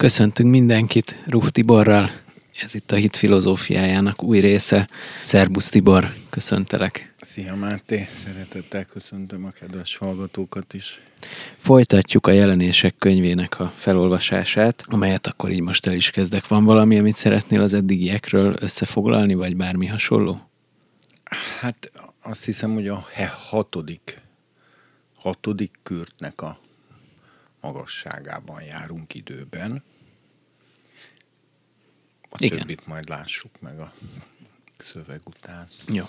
Köszöntünk mindenkit Ruh Tiborral. Ez itt a hit filozófiájának új része. Szerbusz Tibor, köszöntelek. Szia Máté, szeretettel köszöntöm a kedves hallgatókat is. Folytatjuk a jelenések könyvének a felolvasását, amelyet akkor így most el is kezdek. Van valami, amit szeretnél az eddigiekről összefoglalni, vagy bármi hasonló? Hát azt hiszem, hogy a hatodik, hatodik kürtnek a magasságában járunk időben. A Igen. többit majd lássuk meg a szöveg után. Jó.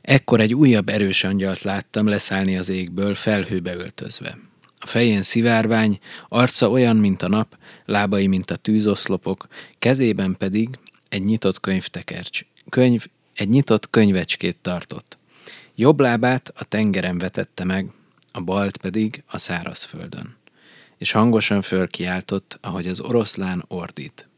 Ekkor egy újabb erős angyalt láttam leszállni az égből, felhőbe öltözve. A fején szivárvány, arca olyan, mint a nap, lábai, mint a tűzoszlopok, kezében pedig egy nyitott könyvtekercs. Könyv, egy nyitott könyvecskét tartott. Jobb lábát a tengeren vetette meg, a balt pedig a szárazföldön. És hangosan fölkiáltott, ahogy az oroszlán ordít.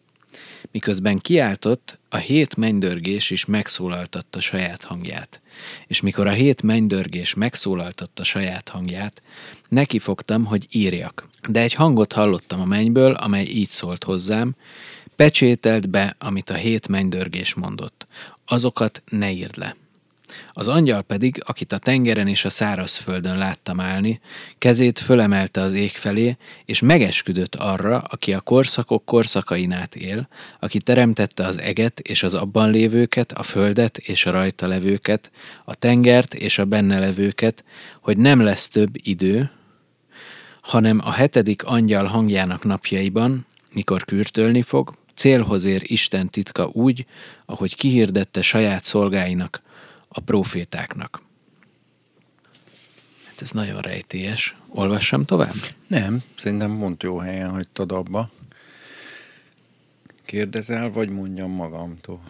Miközben kiáltott, a hét mennydörgés is megszólaltatta saját hangját. És mikor a hét mennydörgés megszólaltatta saját hangját, neki fogtam, hogy írjak. De egy hangot hallottam a mennyből, amely így szólt hozzám, pecsételt be, amit a hét mennydörgés mondott. Azokat ne írd le. Az angyal pedig, akit a tengeren és a szárazföldön láttam állni, kezét fölemelte az ég felé, és megesküdött arra, aki a korszakok korszakain át él, aki teremtette az eget és az abban lévőket, a földet és a rajta levőket, a tengert és a benne levőket, hogy nem lesz több idő, hanem a hetedik angyal hangjának napjaiban, mikor kürtölni fog, célhoz ér Isten titka úgy, ahogy kihirdette saját szolgáinak, a profétáknak. Hát ez nagyon rejtélyes. Olvassam tovább? Nem, szerintem mond jó helyen hagytad abba. Kérdezel, vagy mondjam magamtól?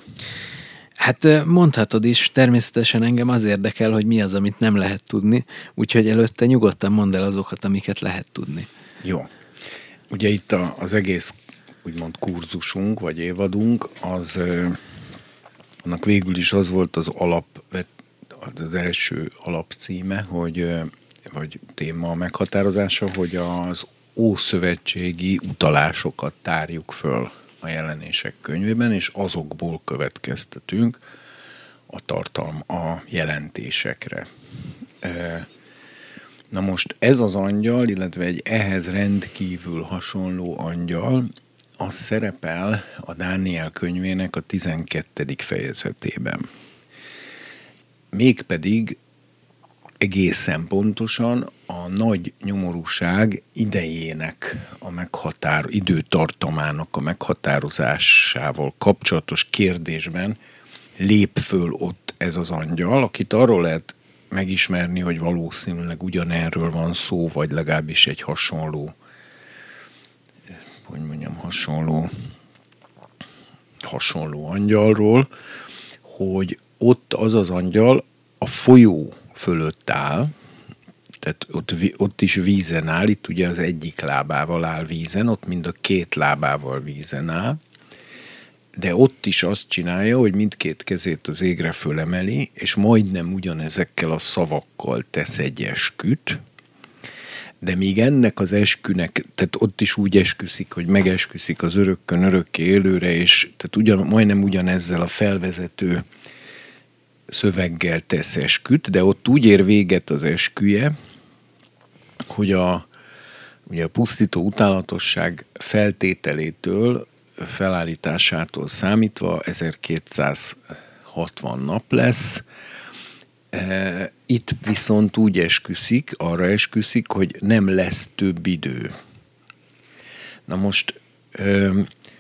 Hát mondhatod is, természetesen engem az érdekel, hogy mi az, amit nem lehet tudni, úgyhogy előtte nyugodtan mondd el azokat, amiket lehet tudni. Jó. Ugye itt a, az egész úgymond kurzusunk, vagy évadunk, az annak végül is az volt az alap, az első alapcíme, hogy, vagy téma meghatározása, hogy az ószövetségi utalásokat tárjuk föl a jelenések könyvében, és azokból következtetünk a tartalm, a jelentésekre. Na most ez az angyal, illetve egy ehhez rendkívül hasonló angyal, az szerepel a Dániel könyvének a 12. fejezetében. Mégpedig egészen pontosan a nagy nyomorúság idejének a meghatár, időtartamának a meghatározásával kapcsolatos kérdésben lép föl ott ez az angyal, akit arról lehet megismerni, hogy valószínűleg ugyanerről van szó, vagy legalábbis egy hasonló hogy mondjam, hasonló, hasonló angyalról, hogy ott az az angyal a folyó fölött áll, tehát ott, ott is vízen áll, itt ugye az egyik lábával áll vízen, ott mind a két lábával vízen áll, de ott is azt csinálja, hogy mindkét kezét az égre fölemeli, és majdnem ugyanezekkel a szavakkal tesz egy esküt, de még ennek az eskünek, tehát ott is úgy esküszik, hogy megesküszik az örökkön örökké élőre, és tehát ugyan, majdnem ugyanezzel a felvezető szöveggel tesz esküt, de ott úgy ér véget az esküje, hogy a, ugye a pusztító utálatosság feltételétől, felállításától számítva 1260 nap lesz, itt viszont úgy esküszik, arra esküszik, hogy nem lesz több idő. Na most,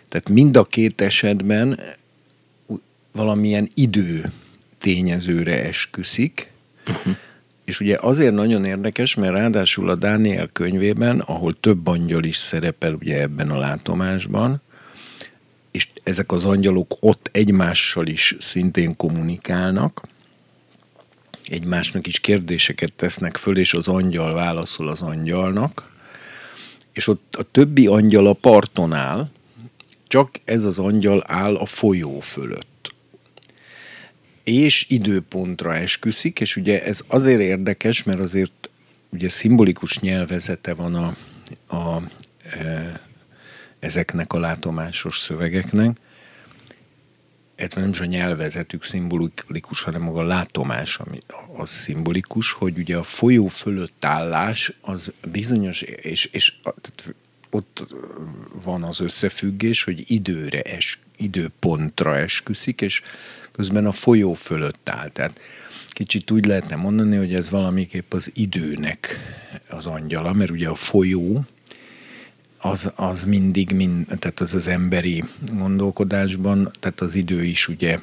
tehát mind a két esetben valamilyen idő tényezőre esküszik, uh-huh. és ugye azért nagyon érdekes, mert ráadásul a Dániel könyvében, ahol több angyal is szerepel ugye ebben a látomásban, és ezek az angyalok ott egymással is szintén kommunikálnak, egymásnak is kérdéseket tesznek föl, és az angyal válaszol az angyalnak, és ott a többi angyal a parton áll, csak ez az angyal áll a folyó fölött. És időpontra esküszik, és ugye ez azért érdekes, mert azért ugye szimbolikus nyelvezete van a, a e, ezeknek a látomásos szövegeknek, ez nem is a nyelvezetük szimbolikus, hanem maga a látomás, ami az szimbolikus, hogy ugye a folyó fölött állás az bizonyos, és, és ott van az összefüggés, hogy időre, es, időpontra esküszik, és közben a folyó fölött áll. Tehát kicsit úgy lehetne mondani, hogy ez valamiképp az időnek az angyala, mert ugye a folyó, az, az mindig, mind, tehát az az emberi gondolkodásban, tehát az idő is ugye,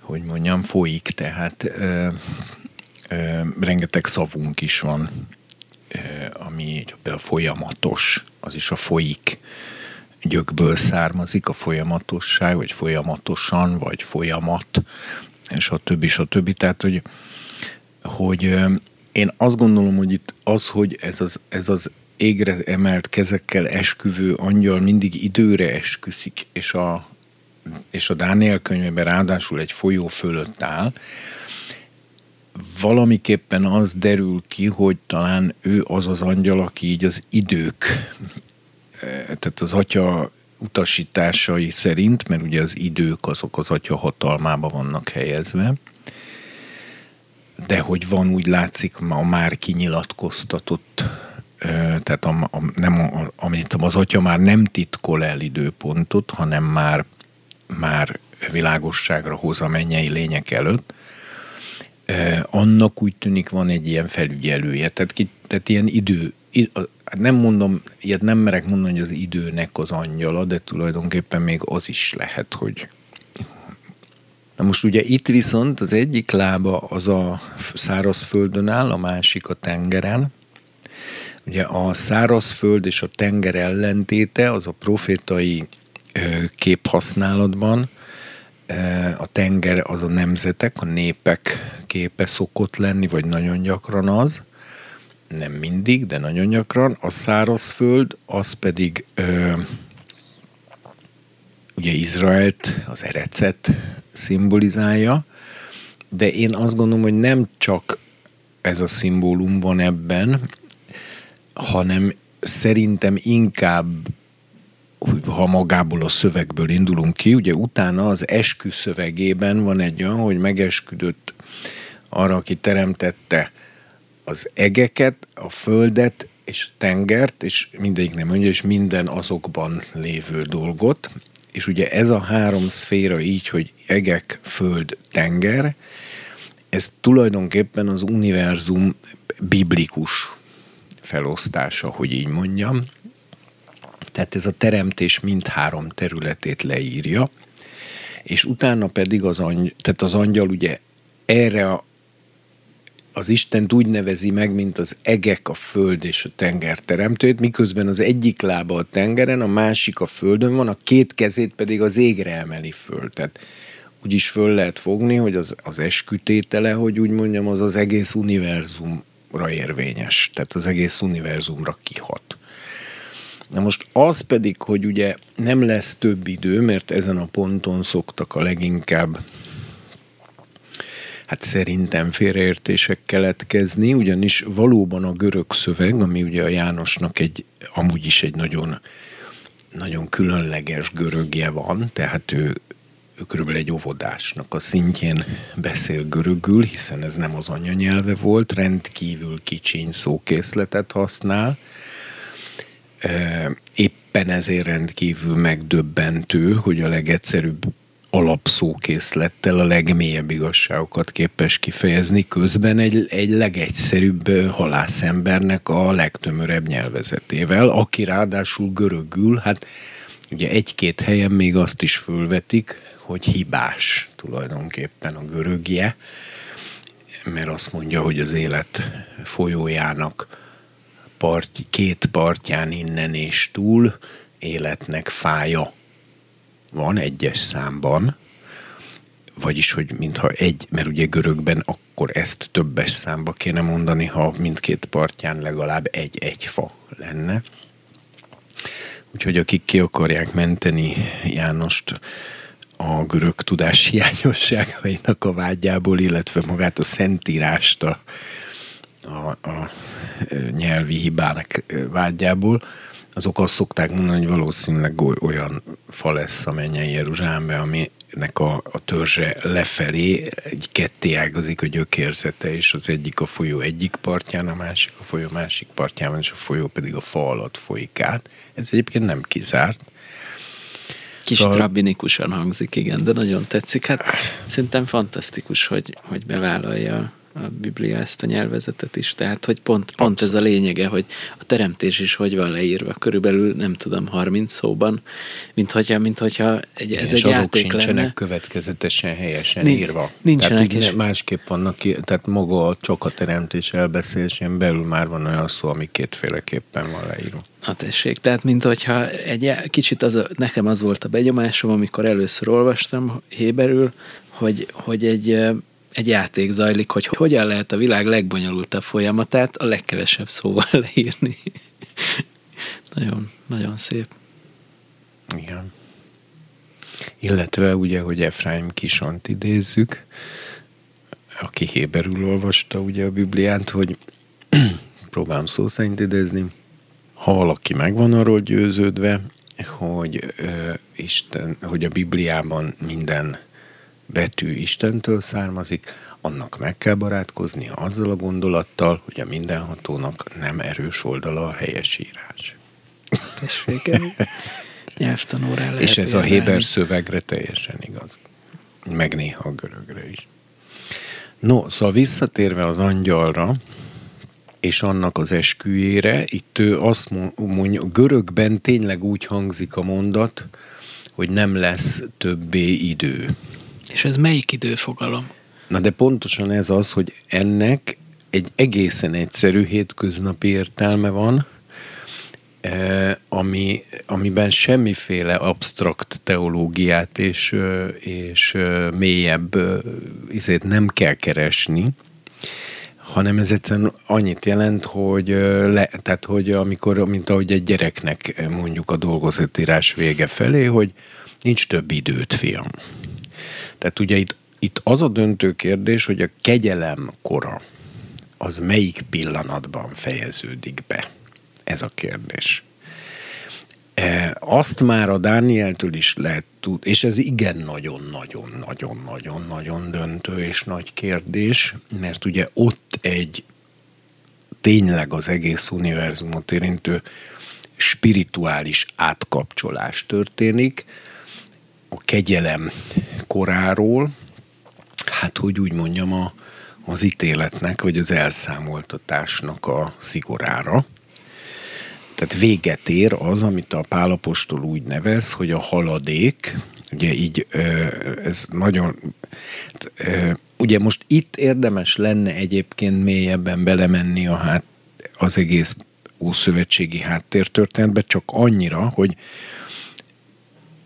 hogy mondjam, folyik, tehát ö, ö, rengeteg szavunk is van, ö, ami a folyamatos, az is a folyik gyökből származik, a folyamatosság, vagy folyamatosan, vagy folyamat, és a többi, és a többi. Tehát, hogy, hogy én azt gondolom, hogy itt az, hogy ez az, ez az égre emelt kezekkel esküvő angyal mindig időre esküszik, és a, és a Dániel könyvében ráadásul egy folyó fölött áll, valamiképpen az derül ki, hogy talán ő az az angyal, aki így az idők, tehát az atya utasításai szerint, mert ugye az idők azok az atya hatalmába vannak helyezve, de hogy van úgy látszik a már kinyilatkoztatott tehát a, a, nem, a, amit az atya már nem titkol el időpontot, hanem már, már világosságra hoz a mennyei lények előtt, annak úgy tűnik van egy ilyen felügyelője, tehát, ki, tehát ilyen idő, nem mondom, ilyet nem merek mondani, hogy az időnek az angyala, de tulajdonképpen még az is lehet, hogy Na most ugye itt viszont az egyik lába az a szárazföldön áll, a másik a tengeren, Ugye a szárazföld és a tenger ellentéte az a profétai képhasználatban, a tenger az a nemzetek, a népek képe szokott lenni, vagy nagyon gyakran az, nem mindig, de nagyon gyakran. A szárazföld az pedig ö, ugye Izraelt, az erecet szimbolizálja, de én azt gondolom, hogy nem csak ez a szimbólum van ebben, hanem szerintem inkább ha magából a szövegből indulunk ki, ugye utána az eskü szövegében van egy olyan, hogy megesküdött arra, aki teremtette az egeket, a földet és tengert, és mindegyik nem mondja, és minden azokban lévő dolgot. És ugye ez a három szféra így, hogy egek, föld, tenger, ez tulajdonképpen az univerzum biblikus felosztása, hogy így mondjam. Tehát ez a teremtés mindhárom területét leírja, és utána pedig az, angy, tehát az angyal ugye erre a, az Istent úgy nevezi meg, mint az egek, a föld és a tenger teremtőjét, miközben az egyik lába a tengeren, a másik a földön van, a két kezét pedig az égre emeli föl. Tehát úgy is föl lehet fogni, hogy az, az eskütétele, hogy úgy mondjam, az az egész univerzum érvényes, tehát az egész univerzumra kihat. Na most az pedig, hogy ugye nem lesz több idő, mert ezen a ponton szoktak a leginkább hát szerintem félreértések keletkezni, ugyanis valóban a görög szöveg, ami ugye a Jánosnak egy, amúgy is egy nagyon, nagyon különleges görögje van, tehát ő körülbelül egy óvodásnak a szintjén beszél görögül, hiszen ez nem az anyanyelve volt, rendkívül kicsiny szókészletet használ. Éppen ezért rendkívül megdöbbentő, hogy a legegyszerűbb alapszókészlettel a legmélyebb igazságokat képes kifejezni, közben egy, egy legegyszerűbb halászembernek a legtömörebb nyelvezetével, aki ráadásul görögül, hát ugye egy-két helyen még azt is fölvetik, hogy hibás tulajdonképpen a görögje, mert azt mondja, hogy az élet folyójának part, két partján innen és túl életnek fája van egyes számban, vagyis, hogy mintha egy, mert ugye görögben akkor ezt többes számba kéne mondani, ha mindkét partján legalább egy-egy fa lenne. Úgyhogy akik ki akarják menteni Jánost a görög tudás hiányosságainak a vágyából, illetve magát a szentírást a, a, a nyelvi hibának vágyából, azok azt szokták mondani, hogy valószínűleg olyan fa lesz a mennyei Jeruzsálembe, aminek a, a törzse lefelé egy ketté ágazik a gyökérzete, és az egyik a folyó egyik partján, a másik a folyó másik partján, és a folyó pedig a fa alatt folyik át. Ez egyébként nem kizárt. Kis szóval... rabbinikusan hangzik, igen, de nagyon tetszik. Hát szerintem fantasztikus, hogy, hogy bevállalja a Biblia ezt a nyelvezetet is, tehát hogy pont, pont ez a lényege, hogy a teremtés is hogy van leírva, körülbelül nem tudom, 30 szóban, mint hogyha, mint hogyha egy, ez egy játék sincsenek lenne. következetesen helyesen Nincs, írva. Nincsenek tehát, is. Másképp vannak, tehát maga csak a teremtés elbeszélésén belül már van olyan szó, ami kétféleképpen van leírva. A tessék, tehát mint hogyha egy kicsit az a, nekem az volt a begyomásom, amikor először olvastam Héberül, hogy, hogy egy egy játék zajlik, hogy hogyan lehet a világ legbonyolultabb folyamatát a legkevesebb szóval leírni. nagyon, nagyon szép. Igen. Illetve ugye, hogy Efraim Kisont idézzük, aki Héberül olvasta ugye a Bibliát, hogy próbálom szó szerint idézni, ha valaki megvan arról győződve, hogy, ö, Isten, hogy a Bibliában minden betű Istentől származik, annak meg kell barátkoznia azzal a gondolattal, hogy a mindenhatónak nem erős oldala a helyesírás. Tessék, nyelvtanórá lehet És ez a Héber szövegre teljesen igaz. Meg néha a görögre is. No, szóval visszatérve az angyalra, és annak az esküjére, itt ő azt mondja, görögben tényleg úgy hangzik a mondat, hogy nem lesz többé idő. És ez melyik időfogalom? Na de pontosan ez az, hogy ennek egy egészen egyszerű hétköznapi értelme van, eh, ami, amiben semmiféle absztrakt teológiát és, és mélyebb izét nem kell keresni, hanem ez egyszerűen annyit jelent, hogy, le, tehát, hogy amikor, mint ahogy egy gyereknek mondjuk a dolgozatírás vége felé, hogy nincs több időt, fiam. Tehát ugye itt, itt az a döntő kérdés, hogy a kegyelem kora az melyik pillanatban fejeződik be? Ez a kérdés. E, azt már a Dánieltől is lehet tud, és ez igen nagyon-nagyon-nagyon-nagyon-nagyon döntő és nagy kérdés, mert ugye ott egy tényleg az egész univerzumot érintő spirituális átkapcsolás történik, a kegyelem koráról, hát hogy úgy mondjam, a, az ítéletnek, vagy az elszámoltatásnak a szigorára. Tehát véget ér az, amit a Pálapostól úgy nevez, hogy a haladék, ugye így ez nagyon, ugye most itt érdemes lenne egyébként mélyebben belemenni a hát, az egész ószövetségi háttértörténetbe, csak annyira, hogy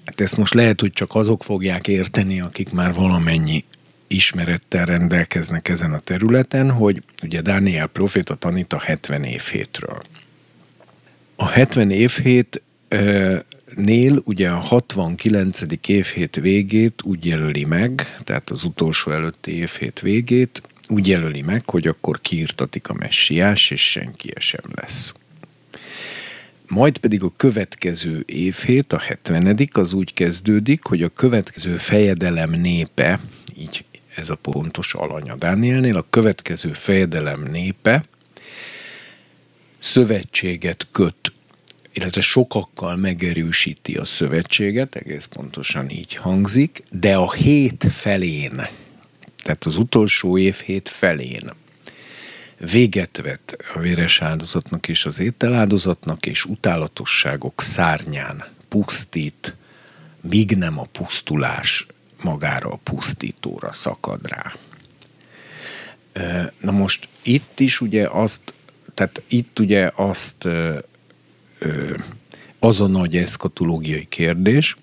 Hát ezt most lehet, hogy csak azok fogják érteni, akik már valamennyi ismerettel rendelkeznek ezen a területen, hogy ugye Dániel proféta tanít a 70 évhétről. A 70 évhét Nél ugye a 69. évhét végét úgy jelöli meg, tehát az utolsó előtti évhét végét, úgy jelöli meg, hogy akkor kiirtatik a messiás, és senki sem lesz. Majd pedig a következő évhét, a 70 az úgy kezdődik, hogy a következő fejedelem népe, így ez a pontos alanya Dánielnél, a következő fejedelem népe szövetséget köt, illetve sokakkal megerősíti a szövetséget, egész pontosan így hangzik, de a hét felén, tehát az utolsó év hét felén véget vet a véres áldozatnak és az ételáldozatnak, és utálatosságok szárnyán pusztít, míg nem a pusztulás magára a pusztítóra szakad rá. Na most itt is ugye azt, tehát itt ugye azt az a nagy eszkatológiai kérdés,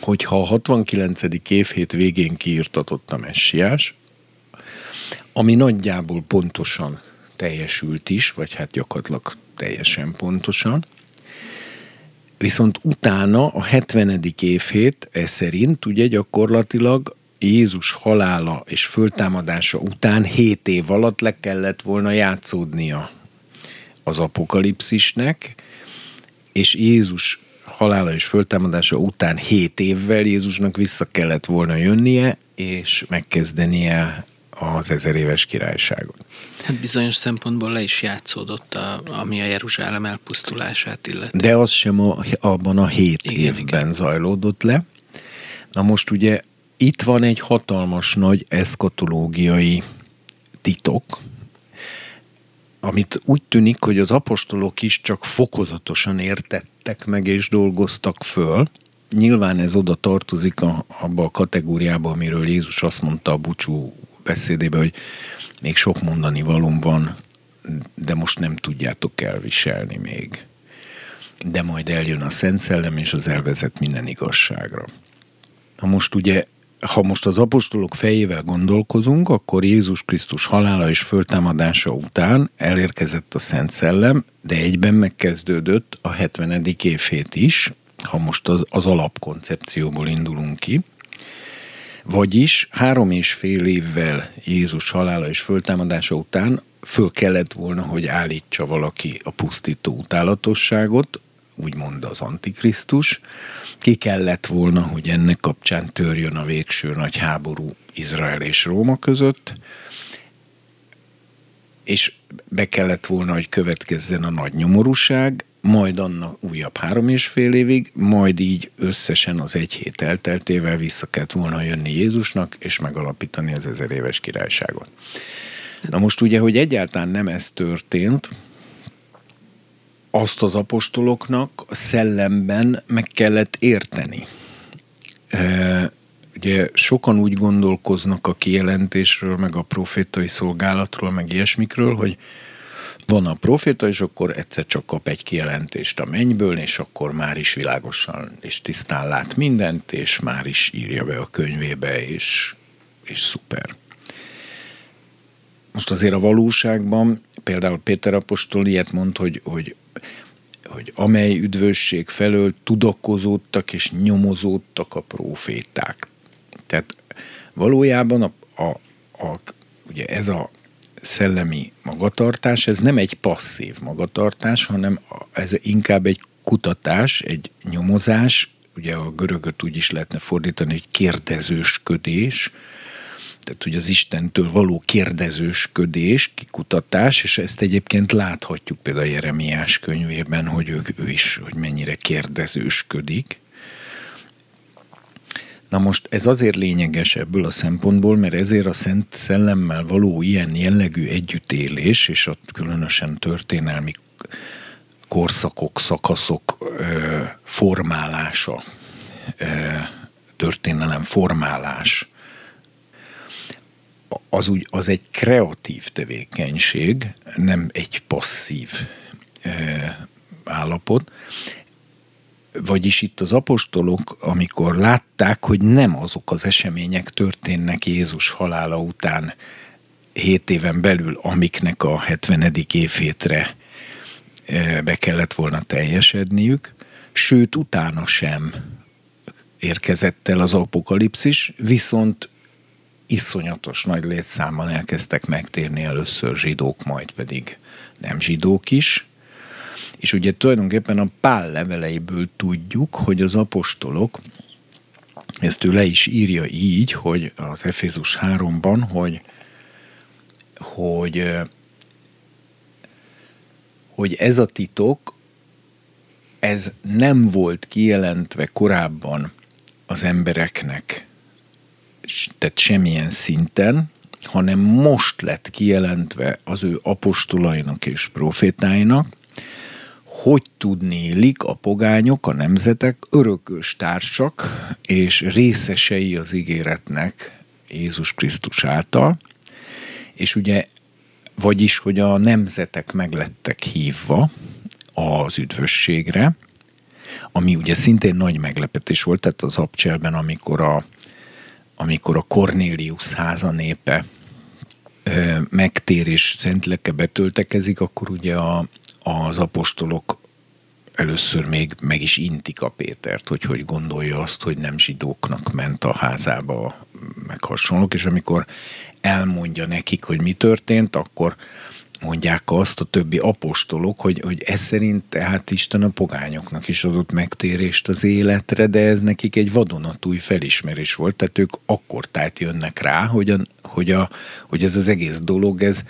hogyha a 69. évhét végén kiirtatott a messiás, ami nagyjából pontosan teljesült is, vagy hát gyakorlatilag teljesen pontosan. Viszont utána a 70. évhét ez szerint ugye gyakorlatilag Jézus halála és föltámadása után 7 év alatt le kellett volna játszódnia az apokalipszisnek, és Jézus halála és föltámadása után hét évvel Jézusnak vissza kellett volna jönnie, és megkezdenie az ezer éves királyságot. Hát bizonyos szempontból le is játszódott, a, ami a Jeruzsálem elpusztulását illeti. De az sem a, abban a hét igen, évben igen. zajlódott le. Na most ugye itt van egy hatalmas nagy eszkatológiai titok, amit úgy tűnik, hogy az apostolok is csak fokozatosan értettek meg és dolgoztak föl. Nyilván ez oda tartozik a, abba a kategóriába, amiről Jézus azt mondta a búcsú beszédébe, hogy még sok mondani valóm van, de most nem tudjátok elviselni még. De majd eljön a Szent Szellem, és az elvezet minden igazságra. Na most ugye ha most az apostolok fejével gondolkozunk, akkor Jézus Krisztus halála és föltámadása után elérkezett a Szent Szellem, de egyben megkezdődött a 70. évhét is, ha most az, az alapkoncepcióból indulunk ki. Vagyis három és fél évvel Jézus halála és föltámadása után föl kellett volna, hogy állítsa valaki a pusztító utálatosságot, úgymond az Antikrisztus. Ki kellett volna, hogy ennek kapcsán törjön a végső nagy háború Izrael és Róma között, és be kellett volna, hogy következzen a nagy nyomorúság, majd annak újabb három és fél évig, majd így összesen az egy hét elteltével vissza kellett volna jönni Jézusnak, és megalapítani az ezer éves királyságot. Na most ugye, hogy egyáltalán nem ez történt, azt az apostoloknak szellemben meg kellett érteni. E, ugye sokan úgy gondolkoznak a kijelentésről, meg a profétai szolgálatról, meg ilyesmikről, hogy van a proféta, és akkor egyszer csak kap egy kijelentést a mennyből, és akkor már is világosan és tisztán lát mindent, és már is írja be a könyvébe, és, és szuper. Most azért a valóságban, például Péter apostol ilyet mond, hogy, hogy hogy amely üdvösség felől tudakozódtak és nyomozódtak a proféták. Tehát valójában a, a, a, ugye ez a szellemi magatartás, ez nem egy passzív magatartás, hanem ez inkább egy kutatás, egy nyomozás, ugye a görögöt úgy is lehetne fordítani, hogy kérdezősködés, tehát hogy az Istentől való kérdezősködés, kikutatás, és ezt egyébként láthatjuk például a Jeremiás könyvében, hogy ő, ő is, hogy mennyire kérdezősködik. Na most ez azért lényeges ebből a szempontból, mert ezért a Szent Szellemmel való ilyen jellegű együttélés, és a különösen történelmi korszakok, szakaszok ö, formálása, ö, történelem formálás, az, úgy, az egy kreatív tevékenység, nem egy passzív e, állapot. Vagyis itt az apostolok, amikor látták, hogy nem azok az események történnek Jézus halála után hét éven belül, amiknek a 70. évhétre be kellett volna teljesedniük, sőt utána sem érkezett el az apokalipszis, viszont iszonyatos nagy létszámban elkezdtek megtérni először zsidók, majd pedig nem zsidók is. És ugye tulajdonképpen a pál leveleiből tudjuk, hogy az apostolok, ezt ő le is írja így, hogy az Efézus 3-ban, hogy, hogy, hogy ez a titok, ez nem volt kijelentve korábban az embereknek tehát semmilyen szinten, hanem most lett kijelentve az ő apostolainak és profétáinak, hogy tudnélik a pogányok, a nemzetek örökös társak és részesei az ígéretnek Jézus Krisztus által, és ugye, vagyis, hogy a nemzetek meglettek hívva az üdvösségre, ami ugye szintén nagy meglepetés volt, tehát az abcselben, amikor a amikor a Cornélius háza népe megtér és szentleke betöltekezik, akkor ugye a, az apostolok először még meg is intik a Pétert, hogy hogy gondolja azt, hogy nem zsidóknak ment a házába, meg hasonlók, és amikor elmondja nekik, hogy mi történt, akkor mondják azt a többi apostolok, hogy, hogy ez szerint tehát Isten a pogányoknak is adott megtérést az életre, de ez nekik egy vadonatúj felismerés volt, tehát ők akkor tájt jönnek rá, hogy, a, hogy, a, hogy ez az egész dolog, ez,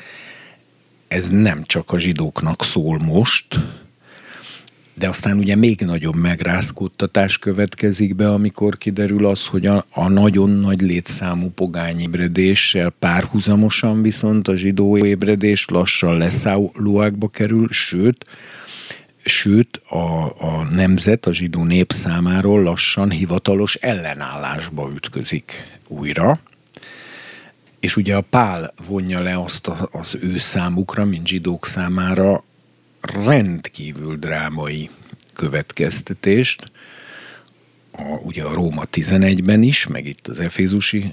ez nem csak a zsidóknak szól most, de aztán ugye még nagyobb megrázkódtatás következik be, amikor kiderül az, hogy a, a nagyon nagy létszámú pogány ébredéssel párhuzamosan viszont a zsidó ébredés lassan leszállóákba kerül, sőt, sőt a, a nemzet, a zsidó nép számáról lassan hivatalos ellenállásba ütközik újra. És ugye a Pál vonja le azt az ő számukra, mint zsidók számára rendkívül drámai következtetést, a, ugye a Róma 11-ben is, meg itt az Efézusi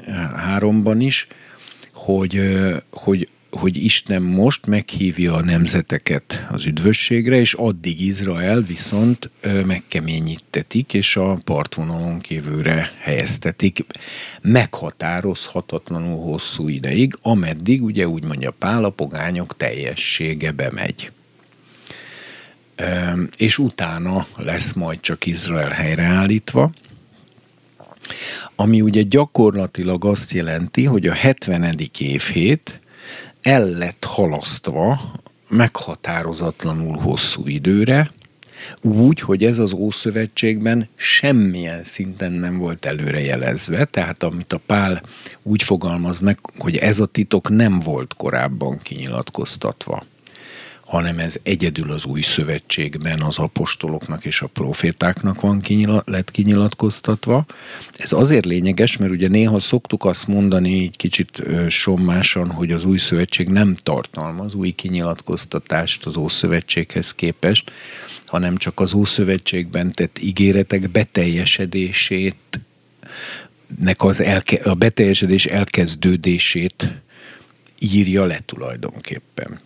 3-ban is, hogy, hogy, hogy Isten most meghívja a nemzeteket az üdvösségre, és addig Izrael viszont megkeményítetik, és a partvonalon kívülre helyeztetik. Meghatározhatatlanul hosszú ideig, ameddig ugye úgy mondja Pál, a pogányok teljessége bemegy és utána lesz majd csak Izrael helyreállítva, ami ugye gyakorlatilag azt jelenti, hogy a 70. évhét el lett halasztva meghatározatlanul hosszú időre, úgy, hogy ez az Ószövetségben semmilyen szinten nem volt előrejelezve, tehát amit a Pál úgy fogalmaz meg, hogy ez a titok nem volt korábban kinyilatkoztatva hanem ez egyedül az új szövetségben az apostoloknak és a profétáknak van kinyilat, lett kinyilatkoztatva. Ez azért lényeges, mert ugye néha szoktuk azt mondani így kicsit sommásan, hogy az új szövetség nem tartalmaz új kinyilatkoztatást az Ószövetséghez képest, hanem csak az Ószövetségben tett ígéretek beteljesedését nek az elke, a beteljesedés elkezdődését írja le tulajdonképpen.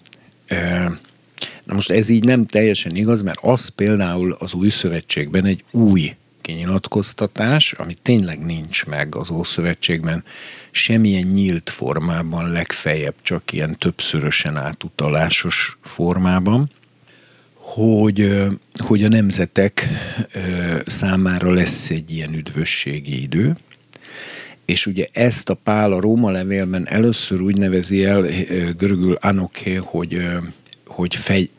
Na most ez így nem teljesen igaz, mert az például az új szövetségben egy új kinyilatkoztatás, ami tényleg nincs meg az Ószövetségben, semmilyen nyílt formában, legfeljebb csak ilyen többszörösen átutalásos formában, hogy, hogy a nemzetek számára lesz egy ilyen üdvösségi idő, és ugye ezt a Pál a Róma levélben először úgy nevezi el görögül anoké, hogy, hogy fej,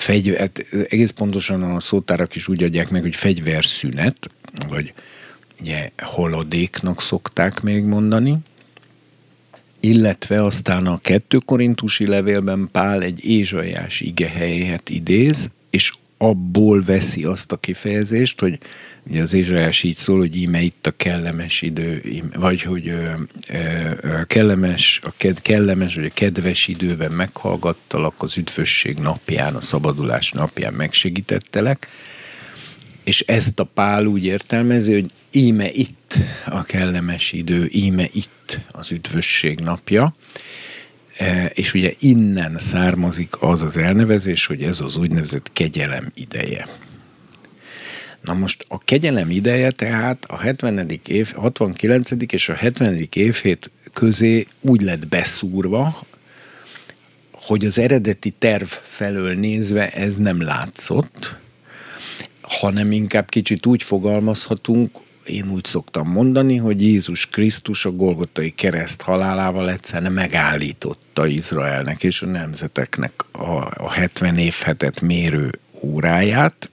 fegyver, hát egész pontosan a szótárak is úgy adják meg, hogy fegyverszünet, vagy ugye holodéknak szokták még mondani, illetve aztán a kettő korintusi levélben Pál egy ézsajás igehelyet idéz, és abból veszi azt a kifejezést, hogy ugye az Ézsajás így szól, hogy íme itt a kellemes idő, vagy hogy ö, ö, kellemes, a ked, kellemes, vagy a kedves időben meghallgattalak az üdvösség napján, a szabadulás napján megsegítettelek, és ezt a Pál úgy értelmezi, hogy íme itt a kellemes idő, íme itt az üdvösség napja, és ugye innen származik az az elnevezés, hogy ez az úgynevezett kegyelem ideje. Na most a kegyelem ideje tehát a 70. év, 69. és a 70. évhét közé úgy lett beszúrva, hogy az eredeti terv felől nézve ez nem látszott, hanem inkább kicsit úgy fogalmazhatunk, én úgy szoktam mondani, hogy Jézus Krisztus a Golgotai kereszt halálával egyszerűen megállította Izraelnek és a nemzeteknek a, a 70 évhetet mérő óráját,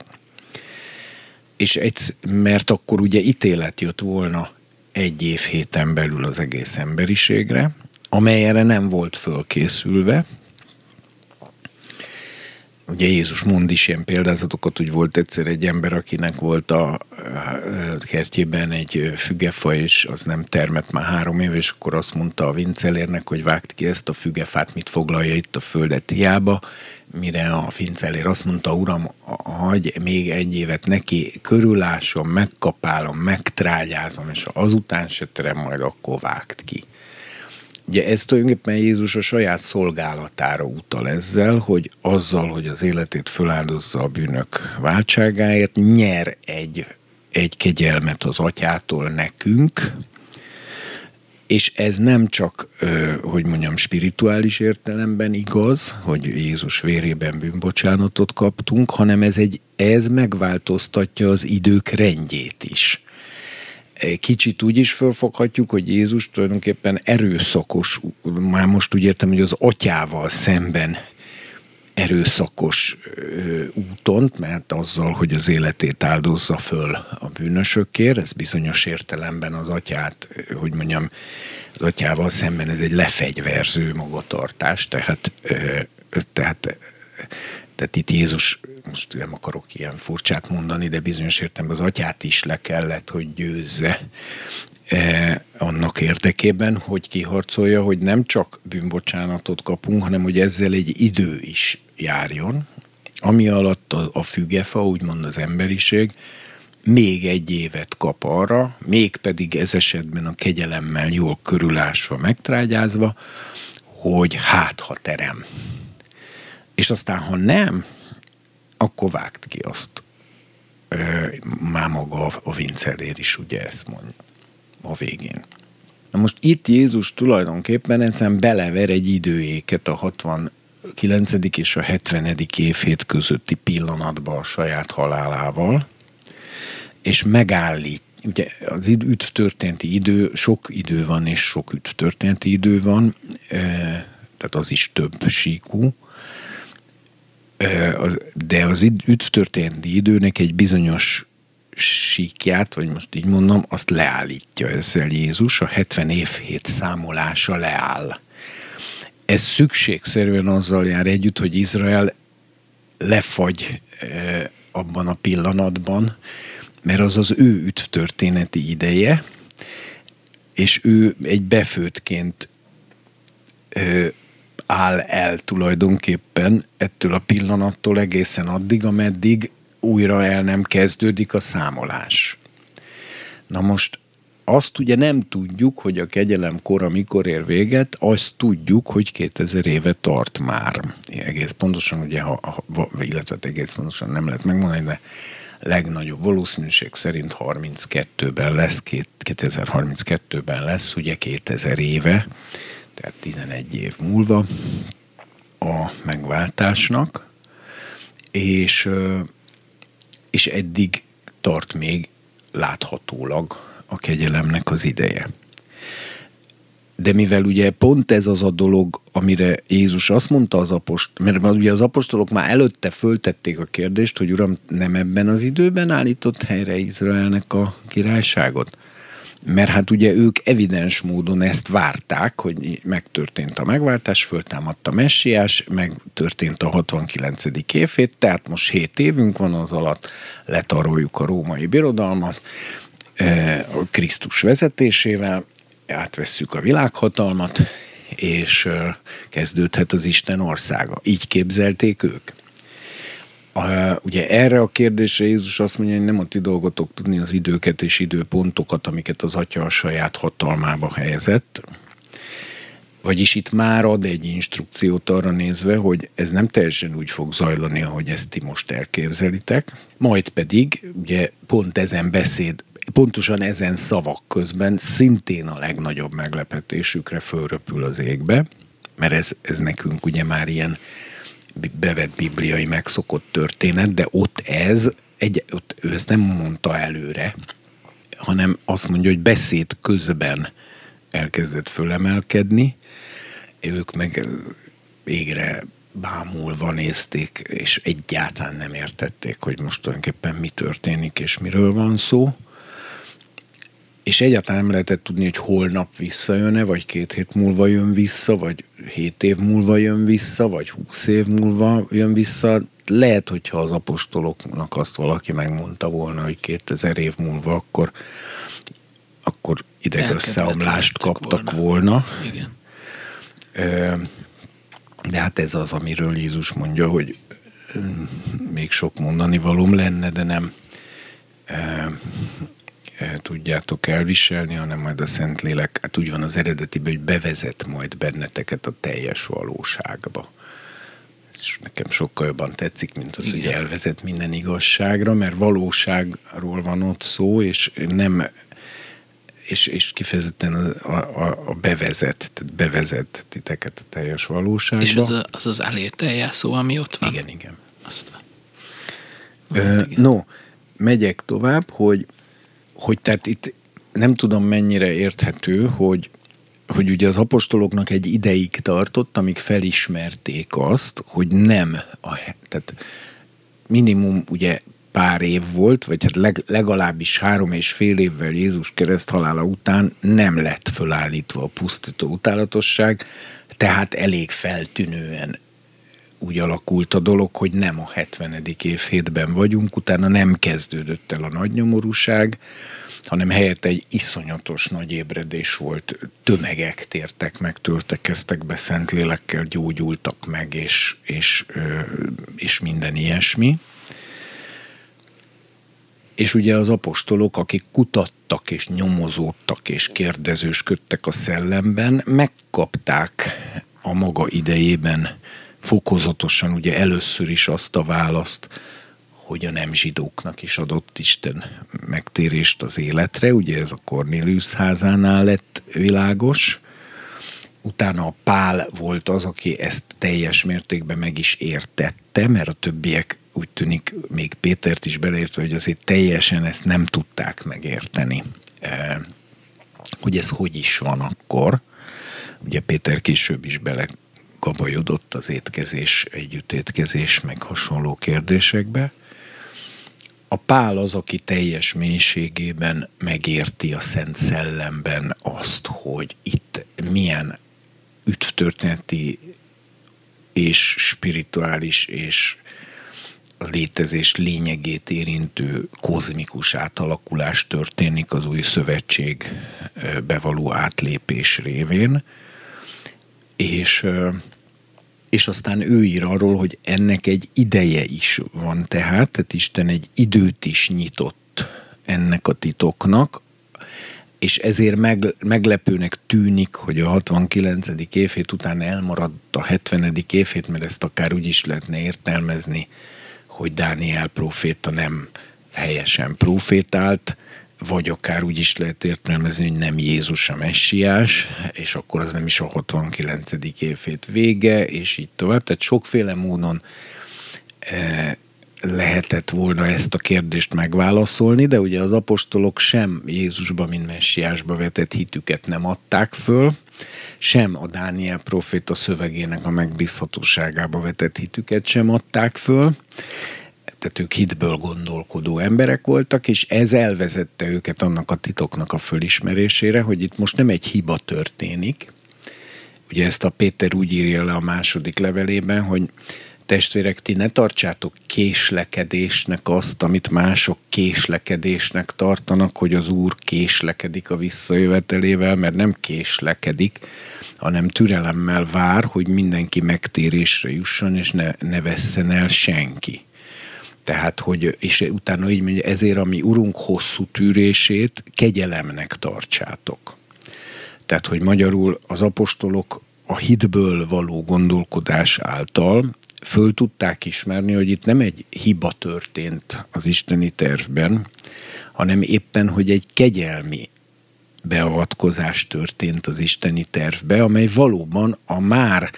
és egy, mert akkor ugye ítélet jött volna egy év héten belül az egész emberiségre, amely erre nem volt fölkészülve, Ugye Jézus mond is ilyen példázatokat, hogy volt egyszer egy ember, akinek volt a kertjében egy fügefa, és az nem termett már három év, és akkor azt mondta a vincelérnek, hogy vágt ki ezt a fügefát, mit foglalja itt a földet hiába, mire a vincelér azt mondta, uram, hagy még egy évet neki, körülásom, megkapálom, megtrágyázom, és azután se terem, majd akkor vágt ki. Ugye ez tulajdonképpen Jézus a saját szolgálatára utal ezzel, hogy azzal, hogy az életét föláldozza a bűnök váltságáért, nyer egy, egy kegyelmet az atyától nekünk, És ez nem csak, hogy mondjam, spirituális értelemben igaz, hogy Jézus vérében bűnbocsánatot kaptunk, hanem ez, egy, ez megváltoztatja az idők rendjét is. Kicsit úgy is fölfoghatjuk, hogy Jézus tulajdonképpen erőszakos, már most úgy értem, hogy az atyával szemben erőszakos úton, mert azzal, hogy az életét áldozza föl a bűnösökért, ez bizonyos értelemben az atyát, hogy mondjam, az atyával szemben ez egy lefegyverző magatartás, tehát, tehát, tehát itt Jézus, most nem akarok ilyen furcsát mondani, de bizonyos értelemben az atyát is le kellett, hogy győzze eh, annak érdekében, hogy kiharcolja, hogy nem csak bűnbocsánatot kapunk, hanem hogy ezzel egy idő is járjon, ami alatt a, a fügefa, úgymond az emberiség, még egy évet kap arra, még pedig ez esetben a kegyelemmel jól körülásva, megtrágyázva, hogy hát ha terem. És aztán, ha nem, akkor vágt ki azt. Már maga a, Vincelér is ugye ezt mondja a végén. Na most itt Jézus tulajdonképpen egyszerűen belever egy időéket a 60 9. és a 70. évhét közötti pillanatban a saját halálával, és megállít, ugye az üdv történeti idő, sok idő van, és sok üdv történeti idő van, tehát az is több síkú, de az üdv történeti időnek egy bizonyos síkját, vagy most így mondom, azt leállítja ezzel Jézus, a 70 évhét számolása leáll. Ez szükségszerűen azzal jár együtt, hogy Izrael lefagy abban a pillanatban, mert az az ő üdvtörténeti ideje, és ő egy befőtként áll el tulajdonképpen ettől a pillanattól egészen addig, ameddig újra el nem kezdődik a számolás. Na most azt ugye nem tudjuk, hogy a kegyelem kora mikor ér véget, azt tudjuk, hogy 2000 éve tart már. Egész pontosan, ugye, ha, ha, illetve egész pontosan nem lehet megmondani, de legnagyobb valószínűség szerint 32-ben lesz, 2032-ben lesz, ugye 2000 éve, tehát 11 év múlva a megváltásnak, és, és eddig tart még láthatólag a kegyelemnek az ideje. De mivel ugye pont ez az a dolog, amire Jézus azt mondta az apost, mert ugye az apostolok már előtte föltették a kérdést, hogy Uram, nem ebben az időben állított helyre Izraelnek a királyságot? Mert hát ugye ők evidens módon ezt várták, hogy megtörtént a megváltás, föltámadt a messiás, megtörtént a 69. évét, tehát most 7 évünk van az alatt, letaroljuk a római birodalmat, a Krisztus vezetésével, átvesszük a világhatalmat, és kezdődhet az Isten országa. Így képzelték ők. Ugye erre a kérdésre Jézus azt mondja, hogy nem a ti dolgotok tudni az időket és időpontokat, amiket az Atya a saját hatalmába helyezett, vagyis itt már ad egy instrukciót arra nézve, hogy ez nem teljesen úgy fog zajlani, ahogy ezt ti most elképzelitek, majd pedig ugye pont ezen beszéd pontosan ezen szavak közben szintén a legnagyobb meglepetésükre fölröpül az égbe, mert ez, ez nekünk ugye már ilyen bevett bibliai megszokott történet, de ott ez, egy, ott ő ezt nem mondta előre, hanem azt mondja, hogy beszéd közben elkezdett fölemelkedni, ők meg égre bámulva nézték, és egyáltalán nem értették, hogy most tulajdonképpen mi történik, és miről van szó és egyáltalán nem lehetett tudni, hogy holnap visszajön-e, vagy két hét múlva jön vissza, vagy hét év múlva jön vissza, vagy húsz év múlva jön vissza. Lehet, hogyha az apostoloknak azt valaki megmondta volna, hogy 2000 év múlva, akkor, akkor idegösszeomlást kaptak volna. volna. Igen. De hát ez az, amiről Jézus mondja, hogy még sok mondani valóm lenne, de nem tudjátok elviselni, hanem majd a Szentlélek, hát úgy van az eredetiben, hogy bevezet majd benneteket a teljes valóságba. Ez nekem sokkal jobban tetszik, mint az, Igen. hogy elvezet minden igazságra, mert valóságról van ott szó, és nem és, és kifejezetten a, a, a bevezet, tehát bevezet titeket a teljes valóságba. És az a, az, az alételjá szó, ami ott van? Igen, igen. Azt. Ö, no, megyek tovább, hogy, hogy tehát itt nem tudom mennyire érthető, hogy, hogy ugye az apostoloknak egy ideig tartott, amíg felismerték azt, hogy nem, a, tehát minimum ugye pár év volt, vagy hát leg, legalábbis három és fél évvel Jézus kereszt halála után nem lett fölállítva a pusztító utálatosság, tehát elég feltűnően úgy alakult a dolog, hogy nem a 70. évhétben vagyunk, utána nem kezdődött el a nagy nyomorúság, hanem helyett egy iszonyatos nagy ébredés volt, tömegek tértek meg, töltekeztek be lélekkel, gyógyultak meg, és, és, és minden ilyesmi. És ugye az apostolok, akik kutattak és nyomozódtak és kérdezősködtek a szellemben, megkapták a maga idejében fokozatosan ugye először is azt a választ, hogy a nem zsidóknak is adott Isten megtérést az életre, ugye ez a Cornélius házánál lett világos, utána a Pál volt az, aki ezt teljes mértékben meg is értette, mert a többiek úgy tűnik, még Pétert is beleértve, hogy azért teljesen ezt nem tudták megérteni, e, hogy ez hogy is van akkor. Ugye Péter később is bele gabajodott az étkezés, együttétkezés, meg hasonló kérdésekbe. A pál az, aki teljes mélységében megérti a Szent Szellemben azt, hogy itt milyen üdvtörténeti és spirituális és a létezés lényegét érintő kozmikus átalakulás történik az új szövetség bevaló átlépés révén, és, és aztán ő ír arról, hogy ennek egy ideje is van tehát, tehát Isten egy időt is nyitott ennek a titoknak, és ezért meg, meglepőnek tűnik, hogy a 69. évét után elmaradt a 70. évét, mert ezt akár úgy is lehetne értelmezni, hogy Dániel proféta nem helyesen profétált, vagy akár úgy is lehet értelmezni, hogy nem Jézus a messiás, és akkor az nem is a 69. évét vége, és így tovább. Tehát sokféle módon e, lehetett volna ezt a kérdést megválaszolni, de ugye az apostolok sem Jézusba, mint messiásba vetett hitüket nem adták föl, sem a Dániel proféta szövegének a megbízhatóságába vetett hitüket sem adták föl, tehát ők hitből gondolkodó emberek voltak, és ez elvezette őket annak a titoknak a fölismerésére, hogy itt most nem egy hiba történik. Ugye ezt a Péter úgy írja le a második levelében, hogy testvérek, ti ne tartsátok késlekedésnek azt, amit mások késlekedésnek tartanak, hogy az Úr késlekedik a visszajövetelével, mert nem késlekedik, hanem türelemmel vár, hogy mindenki megtérésre jusson, és ne, ne vesszen el senki. Tehát, hogy, és utána így mondja, ezért a mi urunk hosszú tűrését kegyelemnek tartsátok. Tehát, hogy magyarul az apostolok a hitből való gondolkodás által föl tudták ismerni, hogy itt nem egy hiba történt az isteni tervben, hanem éppen, hogy egy kegyelmi beavatkozás történt az isteni tervbe, amely valóban a már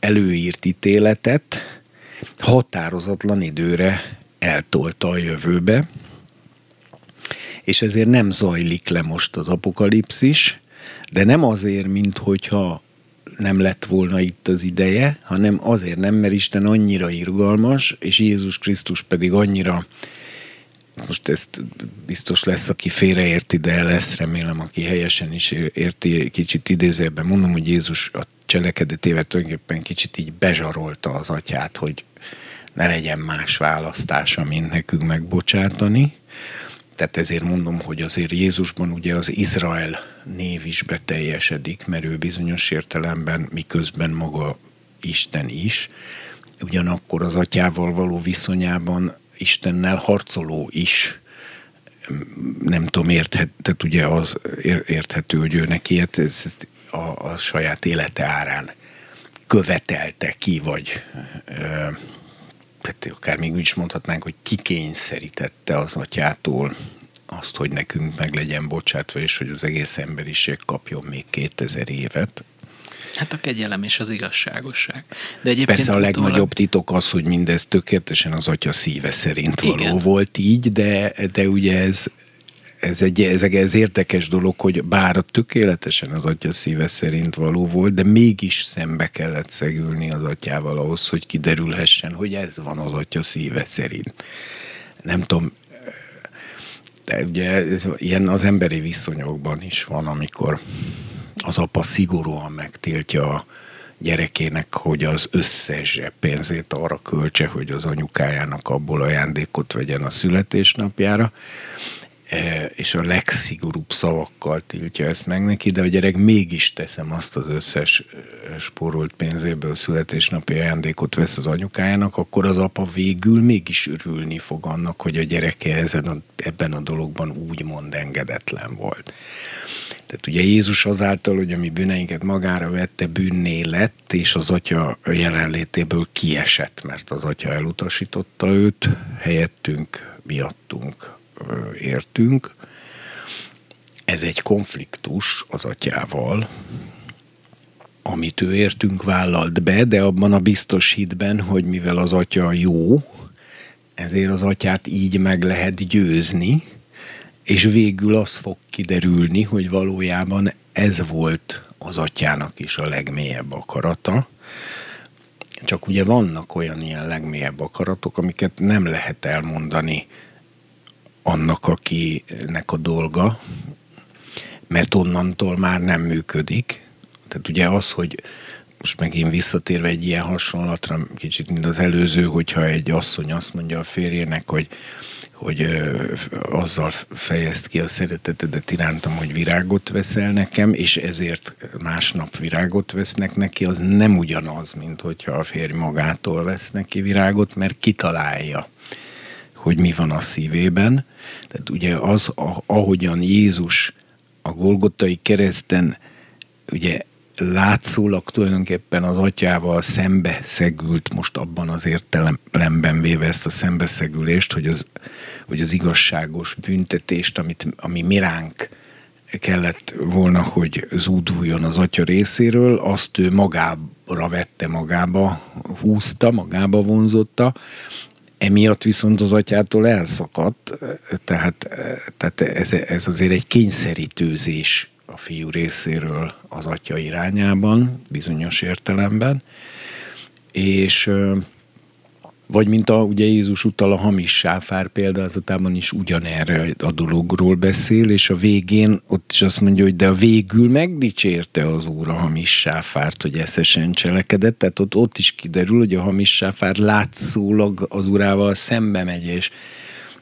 előírt ítéletet határozatlan időre eltolta a jövőbe, és ezért nem zajlik le most az apokalipszis, de nem azért, mint hogyha nem lett volna itt az ideje, hanem azért nem, mert Isten annyira irgalmas, és Jézus Krisztus pedig annyira most ezt biztos lesz, aki félreérti, de lesz, remélem, aki helyesen is érti, kicsit idézőben mondom, hogy Jézus a cselekedetével tulajdonképpen kicsit így bezsarolta az atyát, hogy ne legyen más választása, mint nekünk megbocsátani. Tehát ezért mondom, hogy azért Jézusban ugye az Izrael név is beteljesedik, mert ő bizonyos értelemben, miközben maga Isten is, ugyanakkor az atyával való viszonyában Istennel harcoló is, nem tudom, érthet, tehát ugye az érthető, hogy ő neki ez a, a saját élete árán követelte ki, vagy tehát akár még úgy is mondhatnánk, hogy kikényszerítette az atyától azt, hogy nekünk meg legyen bocsátva, és hogy az egész emberiség kapjon még 2000 évet. Hát a kegyelem és az igazságosság. De egyébként Persze a legnagyobb titok az, hogy mindez tökéletesen az atya szíve szerint való Igen. volt így, de, de ugye ez, ez egy ez, ez érdekes dolog, hogy bár tökéletesen az atya szíve szerint való volt, de mégis szembe kellett szegülni az atyával ahhoz, hogy kiderülhessen, hogy ez van az atya szíve szerint. Nem tudom, de ugye ez, ilyen az emberi viszonyokban is van, amikor az apa szigorúan megtiltja a gyerekének, hogy az összes pénzét arra költse, hogy az anyukájának abból ajándékot vegyen a születésnapjára, és a legszigorúbb szavakkal tiltja ezt meg neki, de a gyerek mégis teszem azt az összes e, spórolt pénzéből születésnapi ajándékot vesz az anyukájának, akkor az apa végül mégis örülni fog annak, hogy a gyereke ezen a, ebben a dologban úgymond engedetlen volt. Tehát ugye Jézus azáltal, hogy a mi bűneinket magára vette, bűnné lett, és az atya jelenlétéből kiesett, mert az atya elutasította őt, helyettünk, miattunk értünk. Ez egy konfliktus az atyával, amit ő értünk vállalt be, de abban a biztos hitben, hogy mivel az atya jó, ezért az atyát így meg lehet győzni, és végül az fog kiderülni, hogy valójában ez volt az atyának is a legmélyebb akarata. Csak ugye vannak olyan ilyen legmélyebb akaratok, amiket nem lehet elmondani annak, akinek a dolga, mert onnantól már nem működik. Tehát ugye az, hogy most megint visszatérve egy ilyen hasonlatra, kicsit mint az előző, hogyha egy asszony azt mondja a férjének, hogy, hogy ö, azzal fejezt ki a szeretetedet irántam, hogy virágot veszel nekem, és ezért másnap virágot vesznek neki, az nem ugyanaz, mint hogyha a férj magától vesz neki virágot, mert kitalálja hogy mi van a szívében. Tehát ugye az, ahogyan Jézus a Golgotai kereszten ugye látszólag tulajdonképpen az atyával szembe szegült, most abban az értelemben véve ezt a szembeszegülést, hogy az, hogy az igazságos büntetést, amit, ami miránk kellett volna, hogy zúduljon az atya részéről, azt ő magára vette, magába húzta, magába vonzotta, Emiatt viszont az atyától elszakadt, tehát, tehát ez, ez azért egy kényszerítőzés a fiú részéről az atya irányában, bizonyos értelemben, és vagy mint a, ugye Jézus utal a hamis sáfár példázatában is ugyanerre a dologról beszél, és a végén ott is azt mondja, hogy de a végül megdicsérte az úr a hamis sáfárt, hogy eszesen cselekedett, tehát ott, ott is kiderül, hogy a hamis sáfár látszólag az urával szembe megy, és,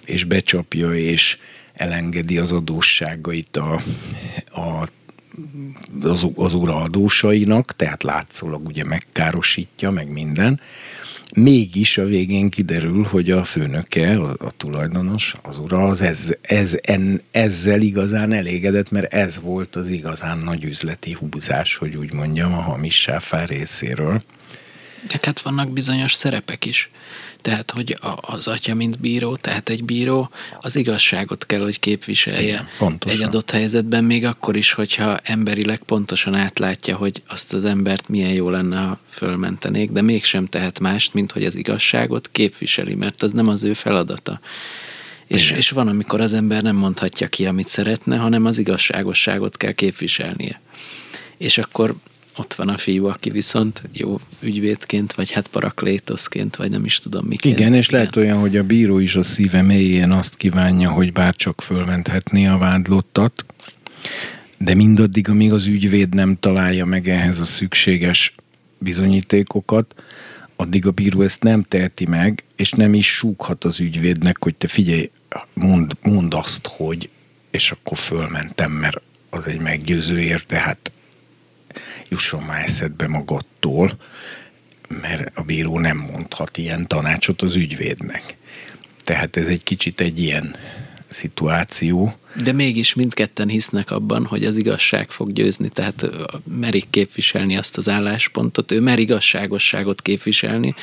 és becsapja, és elengedi az adósságait a, a az, az ura adósainak, tehát látszólag ugye megkárosítja, meg minden, mégis a végén kiderül, hogy a főnöke, a, a tulajdonos, az ura, az ez, ez, en, ezzel igazán elégedett, mert ez volt az igazán nagy üzleti húzás, hogy úgy mondjam, a hamis sáfár részéről. De hát vannak bizonyos szerepek is. Tehát, hogy az atya, mint bíró, tehát egy bíró az igazságot kell, hogy képviselje. Igen, pontosan. Egy adott helyzetben még akkor is, hogyha emberileg pontosan átlátja, hogy azt az embert milyen jó lenne, ha fölmentenék, de mégsem tehet mást, mint hogy az igazságot képviseli, mert az nem az ő feladata. És, és van, amikor az ember nem mondhatja ki, amit szeretne, hanem az igazságosságot kell képviselnie. És akkor ott van a fiú, aki viszont jó ügyvédként, vagy hát paraklétoszként, vagy nem is tudom miként. Igen, és lehet olyan, hogy a bíró is a szíve mélyén azt kívánja, hogy bárcsak fölmenthetné a vádlottat, de mindaddig, amíg az ügyvéd nem találja meg ehhez a szükséges bizonyítékokat, addig a bíró ezt nem teheti meg, és nem is súghat az ügyvédnek, hogy te figyelj, mond, mond azt, hogy, és akkor fölmentem, mert az egy meggyőző ér, tehát jusson már eszedbe magadtól, mert a bíró nem mondhat ilyen tanácsot az ügyvédnek. Tehát ez egy kicsit egy ilyen szituáció. De mégis mindketten hisznek abban, hogy az igazság fog győzni, tehát merik képviselni azt az álláspontot, ő mer igazságosságot képviselni,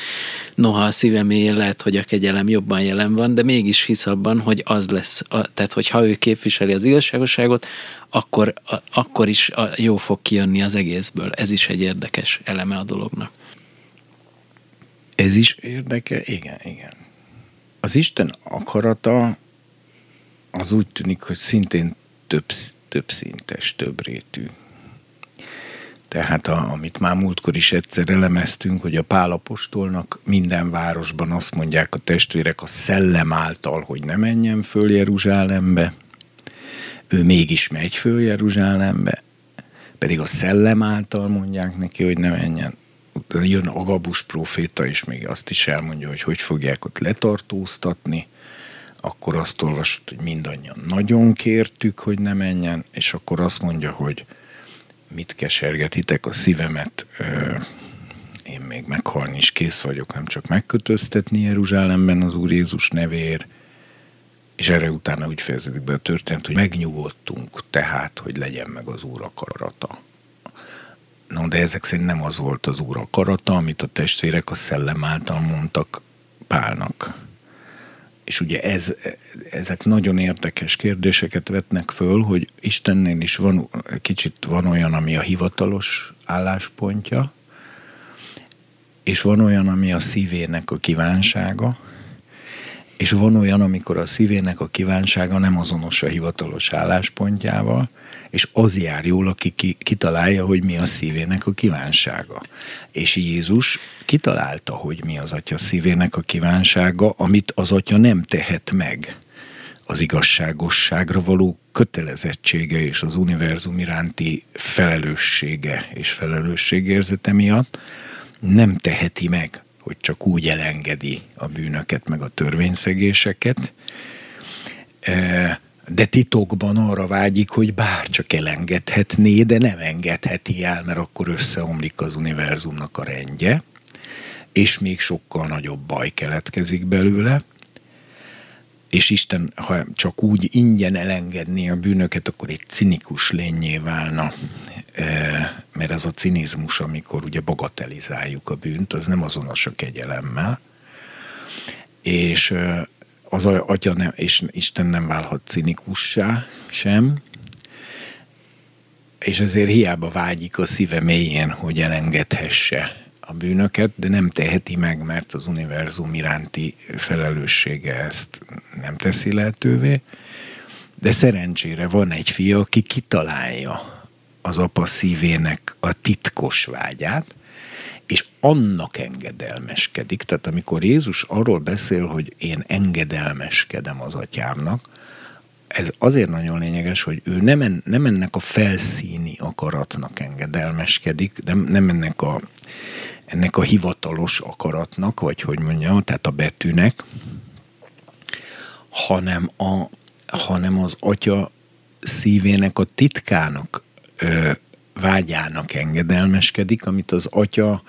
noha a szíve mélyén lehet, hogy a kegyelem jobban jelen van, de mégis hisz abban, hogy az lesz, tehát hogy ha ő képviseli az igazságosságot, akkor, akkor is a jó fog kijönni az egészből. Ez is egy érdekes eleme a dolognak. Ez is érdeke? Igen, igen. Az Isten akarata az úgy tűnik, hogy szintén több, több szintes, több rétű. Tehát a, amit már múltkor is egyszer elemeztünk, hogy a Pálapostolnak minden városban azt mondják a testvérek a szellem által, hogy ne menjen föl Jeruzsálembe, ő mégis megy föl Jeruzsálembe, pedig a szellem által mondják neki, hogy ne menjen. Jön Agabus proféta, és még azt is elmondja, hogy hogy fogják ott letartóztatni, akkor azt olvasott, hogy mindannyian nagyon kértük, hogy ne menjen, és akkor azt mondja, hogy mit kesergetitek a szívemet, én még meghalni is kész vagyok, nem csak megkötöztetni Jeruzsálemben az Úr Jézus nevér, és erre utána úgy fejeződik be a történet, hogy megnyugodtunk tehát, hogy legyen meg az Úr akarata. No, de ezek szerint nem az volt az Úr akarata, amit a testvérek a szellem által mondtak Pálnak és ugye ez, ezek nagyon érdekes kérdéseket vetnek föl, hogy Istennél is van, kicsit van olyan, ami a hivatalos álláspontja, és van olyan, ami a szívének a kívánsága, és van olyan, amikor a szívének a kívánsága nem azonos a hivatalos álláspontjával, és az jár jól, aki ki, kitalálja, hogy mi a szívének a kívánsága. És Jézus kitalálta, hogy mi az atya szívének a kívánsága, amit az atya nem tehet meg az igazságosságra való kötelezettsége és az univerzum iránti felelőssége és felelősségérzete miatt nem teheti meg hogy csak úgy elengedi a bűnöket, meg a törvényszegéseket, e, de titokban arra vágyik, hogy bár csak elengedhetné, de nem engedheti el, mert akkor összeomlik az univerzumnak a rendje, és még sokkal nagyobb baj keletkezik belőle, és Isten, ha csak úgy ingyen elengedné a bűnöket, akkor egy cinikus lényé válna, mert ez a cinizmus, amikor ugye bagatelizáljuk a bűnt, az nem azonos a kegyelemmel, és az atya nem, és Isten nem válhat cinikussá sem, és ezért hiába vágyik a szíve mélyén, hogy elengedhesse a bűnöket, de nem teheti meg, mert az univerzum iránti felelőssége ezt nem teszi lehetővé. De szerencsére van egy fia, aki kitalálja az apa szívének a titkos vágyát, és annak engedelmeskedik. Tehát amikor Jézus arról beszél, hogy én engedelmeskedem az atyámnak, ez azért nagyon lényeges, hogy ő nem, en, nem ennek a felszíni akaratnak engedelmeskedik, nem, nem ennek a, ennek a hivatalos akaratnak, vagy hogy mondjam, tehát a betűnek, hanem, a, hanem az atya szívének a titkának ö, vágyának engedelmeskedik, amit az atya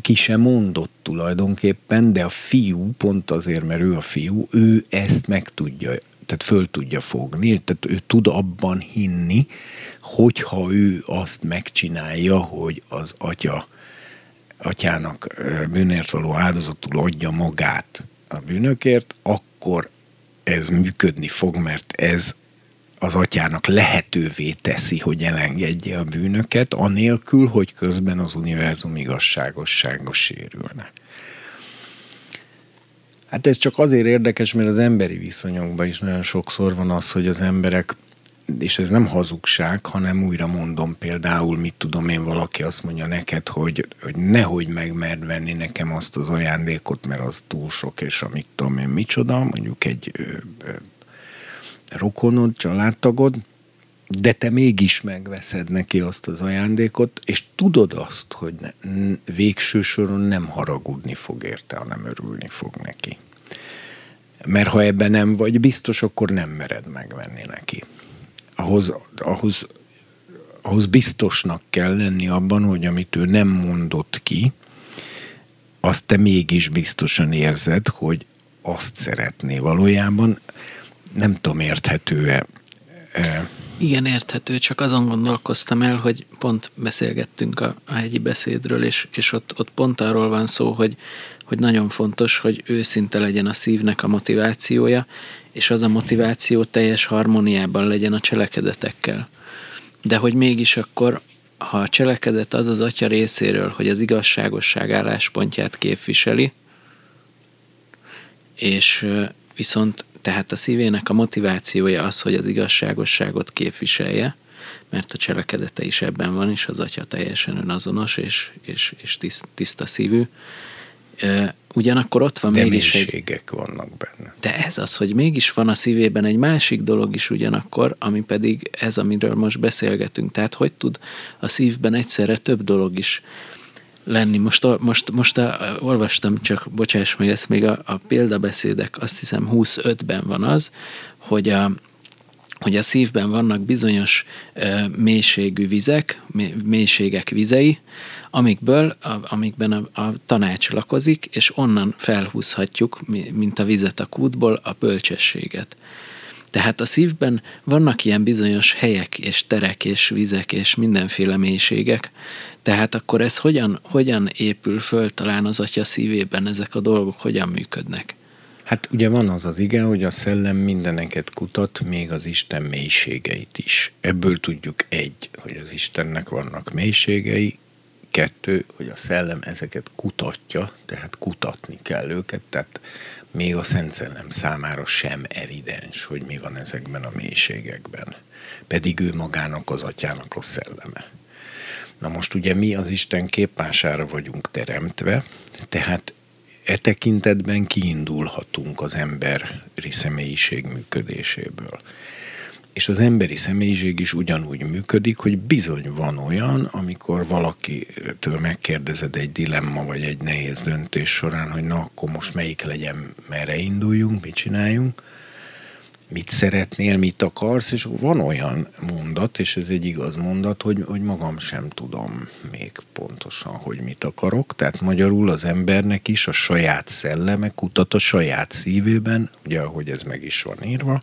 ki sem mondott tulajdonképpen, de a fiú, pont azért, mert ő a fiú, ő ezt meg tudja, tehát föl tudja fogni, tehát ő tud abban hinni, hogyha ő azt megcsinálja, hogy az atya atyának bűnért való áldozatul adja magát a bűnökért, akkor ez működni fog, mert ez az atyának lehetővé teszi, hogy elengedje a bűnöket, anélkül, hogy közben az univerzum igazságossága sérülne. Hát ez csak azért érdekes, mert az emberi viszonyokban is nagyon sokszor van az, hogy az emberek és ez nem hazugság, hanem újra mondom például, mit tudom én, valaki azt mondja neked, hogy, hogy nehogy megmerd venni nekem azt az ajándékot, mert az túl sok, és amit tudom én micsoda, mondjuk egy rokonod, családtagod, de te mégis megveszed neki azt az ajándékot, és tudod azt, hogy ne, végső soron nem haragudni fog érte, hanem örülni fog neki. Mert ha ebben nem vagy biztos, akkor nem mered megvenni neki. Ahhoz, ahhoz, ahhoz biztosnak kell lenni abban, hogy amit ő nem mondott ki, azt te mégis biztosan érzed, hogy azt szeretné valójában, nem tudom, érthető-e. Igen, érthető, csak azon gondolkoztam el, hogy pont beszélgettünk a, a hegyi beszédről, és, és ott, ott pont arról van szó, hogy, hogy nagyon fontos, hogy őszinte legyen a szívnek a motivációja, és az a motiváció teljes harmóniában legyen a cselekedetekkel. De hogy mégis akkor, ha a cselekedet az az atya részéről, hogy az igazságosság álláspontját képviseli, és viszont tehát a szívének a motivációja az, hogy az igazságosságot képviselje, mert a cselekedete is ebben van, és az atya teljesen önazonos és, és, és tiszta szívű. Ugyanakkor ott van De mégis egy... vannak benne. De ez az, hogy mégis van a szívében egy másik dolog is ugyanakkor, ami pedig ez, amiről most beszélgetünk. Tehát hogy tud a szívben egyszerre több dolog is lenni. Most, most, most a, olvastam, csak bocsáss meg, ezt még a, a példabeszédek, azt hiszem 25-ben van az, hogy a, hogy a szívben vannak bizonyos e, mélységű vizek, mélységek vizei, amikből, a, amikben a, a tanács lakozik, és onnan felhúzhatjuk, mint a vizet a kútból, a bölcsességet. Tehát a szívben vannak ilyen bizonyos helyek és terek és vizek és mindenféle mélységek, tehát akkor ez hogyan, hogyan épül föl talán az atya szívében, ezek a dolgok hogyan működnek? Hát ugye van az az igen, hogy a szellem mindeneket kutat, még az Isten mélységeit is. Ebből tudjuk egy, hogy az Istennek vannak mélységei, kettő, hogy a szellem ezeket kutatja, tehát kutatni kell őket, tehát még a Szent Szellem számára sem evidens, hogy mi van ezekben a mélységekben. Pedig ő magának az atyának a szelleme. Na most ugye mi az Isten képására vagyunk teremtve, tehát e tekintetben kiindulhatunk az emberi személyiség működéséből. És az emberi személyiség is ugyanúgy működik, hogy bizony van olyan, amikor valakitől megkérdezed egy dilemma vagy egy nehéz döntés során, hogy na akkor most melyik legyen, merre induljunk, mit csináljunk, mit szeretnél, mit akarsz, és van olyan mondat, és ez egy igaz mondat, hogy, hogy magam sem tudom még pontosan, hogy mit akarok. Tehát magyarul az embernek is a saját szelleme kutat a saját szívében, ugye ahogy ez meg is van írva,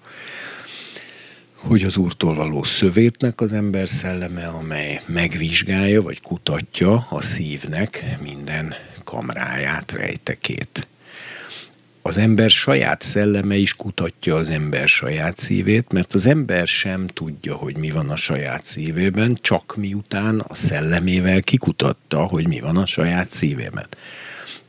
hogy az úrtól való szövétnek az ember szelleme, amely megvizsgálja vagy kutatja a szívnek minden kamráját, rejtekét az ember saját szelleme is kutatja az ember saját szívét, mert az ember sem tudja, hogy mi van a saját szívében, csak miután a szellemével kikutatta, hogy mi van a saját szívében.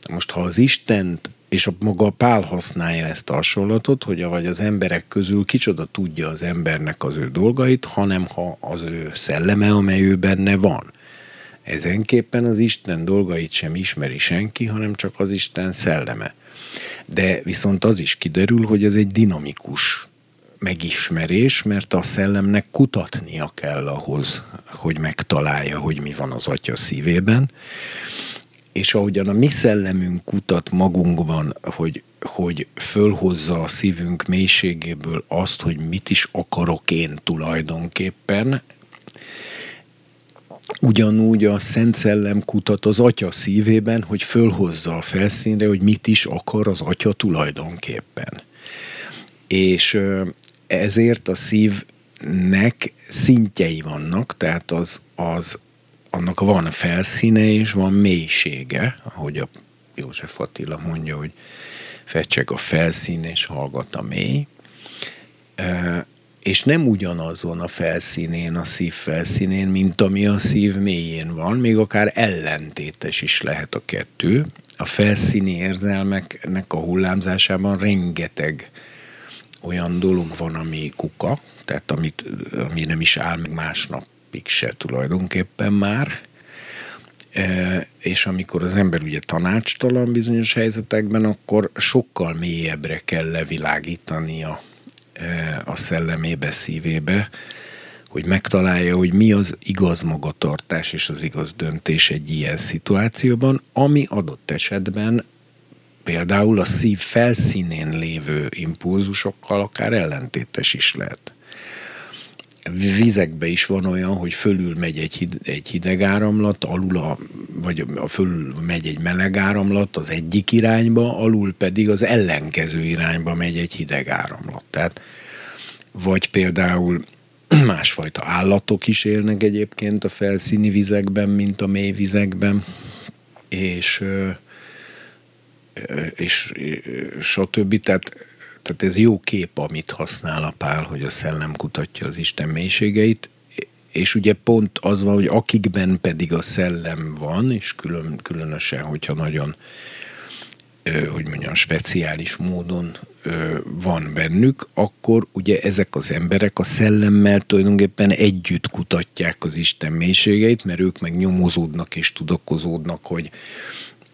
Most ha az Istent és a maga Pál használja ezt a hasonlatot, hogy vagy az emberek közül kicsoda tudja az embernek az ő dolgait, hanem ha az ő szelleme, amely ő benne van. Ezenképpen az Isten dolgait sem ismeri senki, hanem csak az Isten szelleme. De viszont az is kiderül, hogy ez egy dinamikus megismerés, mert a szellemnek kutatnia kell ahhoz, hogy megtalálja, hogy mi van az atya szívében. És ahogyan a mi szellemünk kutat magunkban, hogy, hogy fölhozza a szívünk mélységéből azt, hogy mit is akarok én tulajdonképpen, Ugyanúgy a Szent Szellem kutat az atya szívében, hogy fölhozza a felszínre, hogy mit is akar az atya tulajdonképpen. És ezért a szívnek szintjei vannak, tehát az, az annak van felszíne és van mélysége, ahogy a József Attila mondja, hogy fecseg a felszín és hallgat a mély és nem ugyanazon a felszínén, a szív felszínén, mint ami a szív mélyén van, még akár ellentétes is lehet a kettő. A felszíni érzelmeknek a hullámzásában rengeteg olyan dolog van, ami kuka, tehát amit, ami nem is áll meg másnapig se tulajdonképpen már, e, és amikor az ember ugye tanácstalan bizonyos helyzetekben, akkor sokkal mélyebbre kell levilágítania E, a szellemébe, szívébe, hogy megtalálja, hogy mi az igaz magatartás és az igaz döntés egy ilyen szituációban, ami adott esetben például a szív felszínén lévő impulzusokkal akár ellentétes is lehet vizekbe is van olyan, hogy fölül megy egy, hid, egy hideg áramlat, alul a, vagy a fölül megy egy meleg áramlat az egyik irányba, alul pedig az ellenkező irányba megy egy hideg áramlat. Tehát vagy például másfajta állatok is élnek egyébként a felszíni vizekben, mint a mély vizekben, és, és stb. Tehát, tehát ez jó kép, amit használ a pál, hogy a szellem kutatja az Isten mélységeit, és ugye pont az van, hogy akikben pedig a szellem van, és külön, különösen, hogyha nagyon hogy mondjam, speciális módon van bennük, akkor ugye ezek az emberek a szellemmel tulajdonképpen együtt kutatják az Isten mélységeit, mert ők meg nyomozódnak és tudakozódnak, hogy,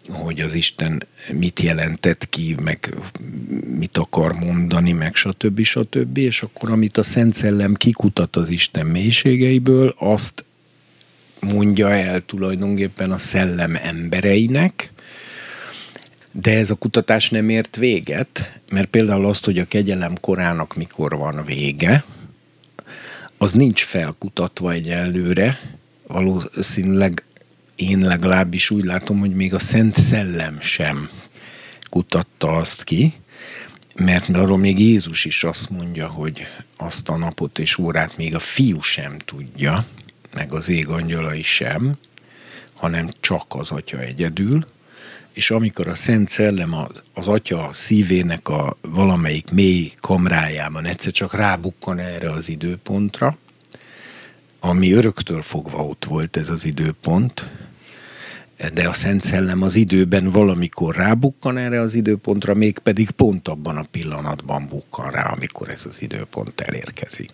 hogy az Isten mit jelentett ki, meg mit akar mondani, meg stb. stb. És akkor amit a Szent Szellem kikutat az Isten mélységeiből, azt mondja el tulajdonképpen a szellem embereinek, de ez a kutatás nem ért véget, mert például azt, hogy a kegyelem korának mikor van vége, az nincs felkutatva egyelőre, valószínűleg én legalábbis úgy látom, hogy még a Szent Szellem sem kutatta azt ki, mert arról még Jézus is azt mondja, hogy azt a napot és órát még a fiú sem tudja, meg az ég angyalai sem, hanem csak az atya egyedül, és amikor a Szent Szellem az, az atya szívének a valamelyik mély kamrájában egyszer csak rábukkan erre az időpontra, ami öröktől fogva ott volt ez az időpont, de a Szent Szellem az időben valamikor rábukkan erre az időpontra, mégpedig pont abban a pillanatban bukkan rá, amikor ez az időpont elérkezik.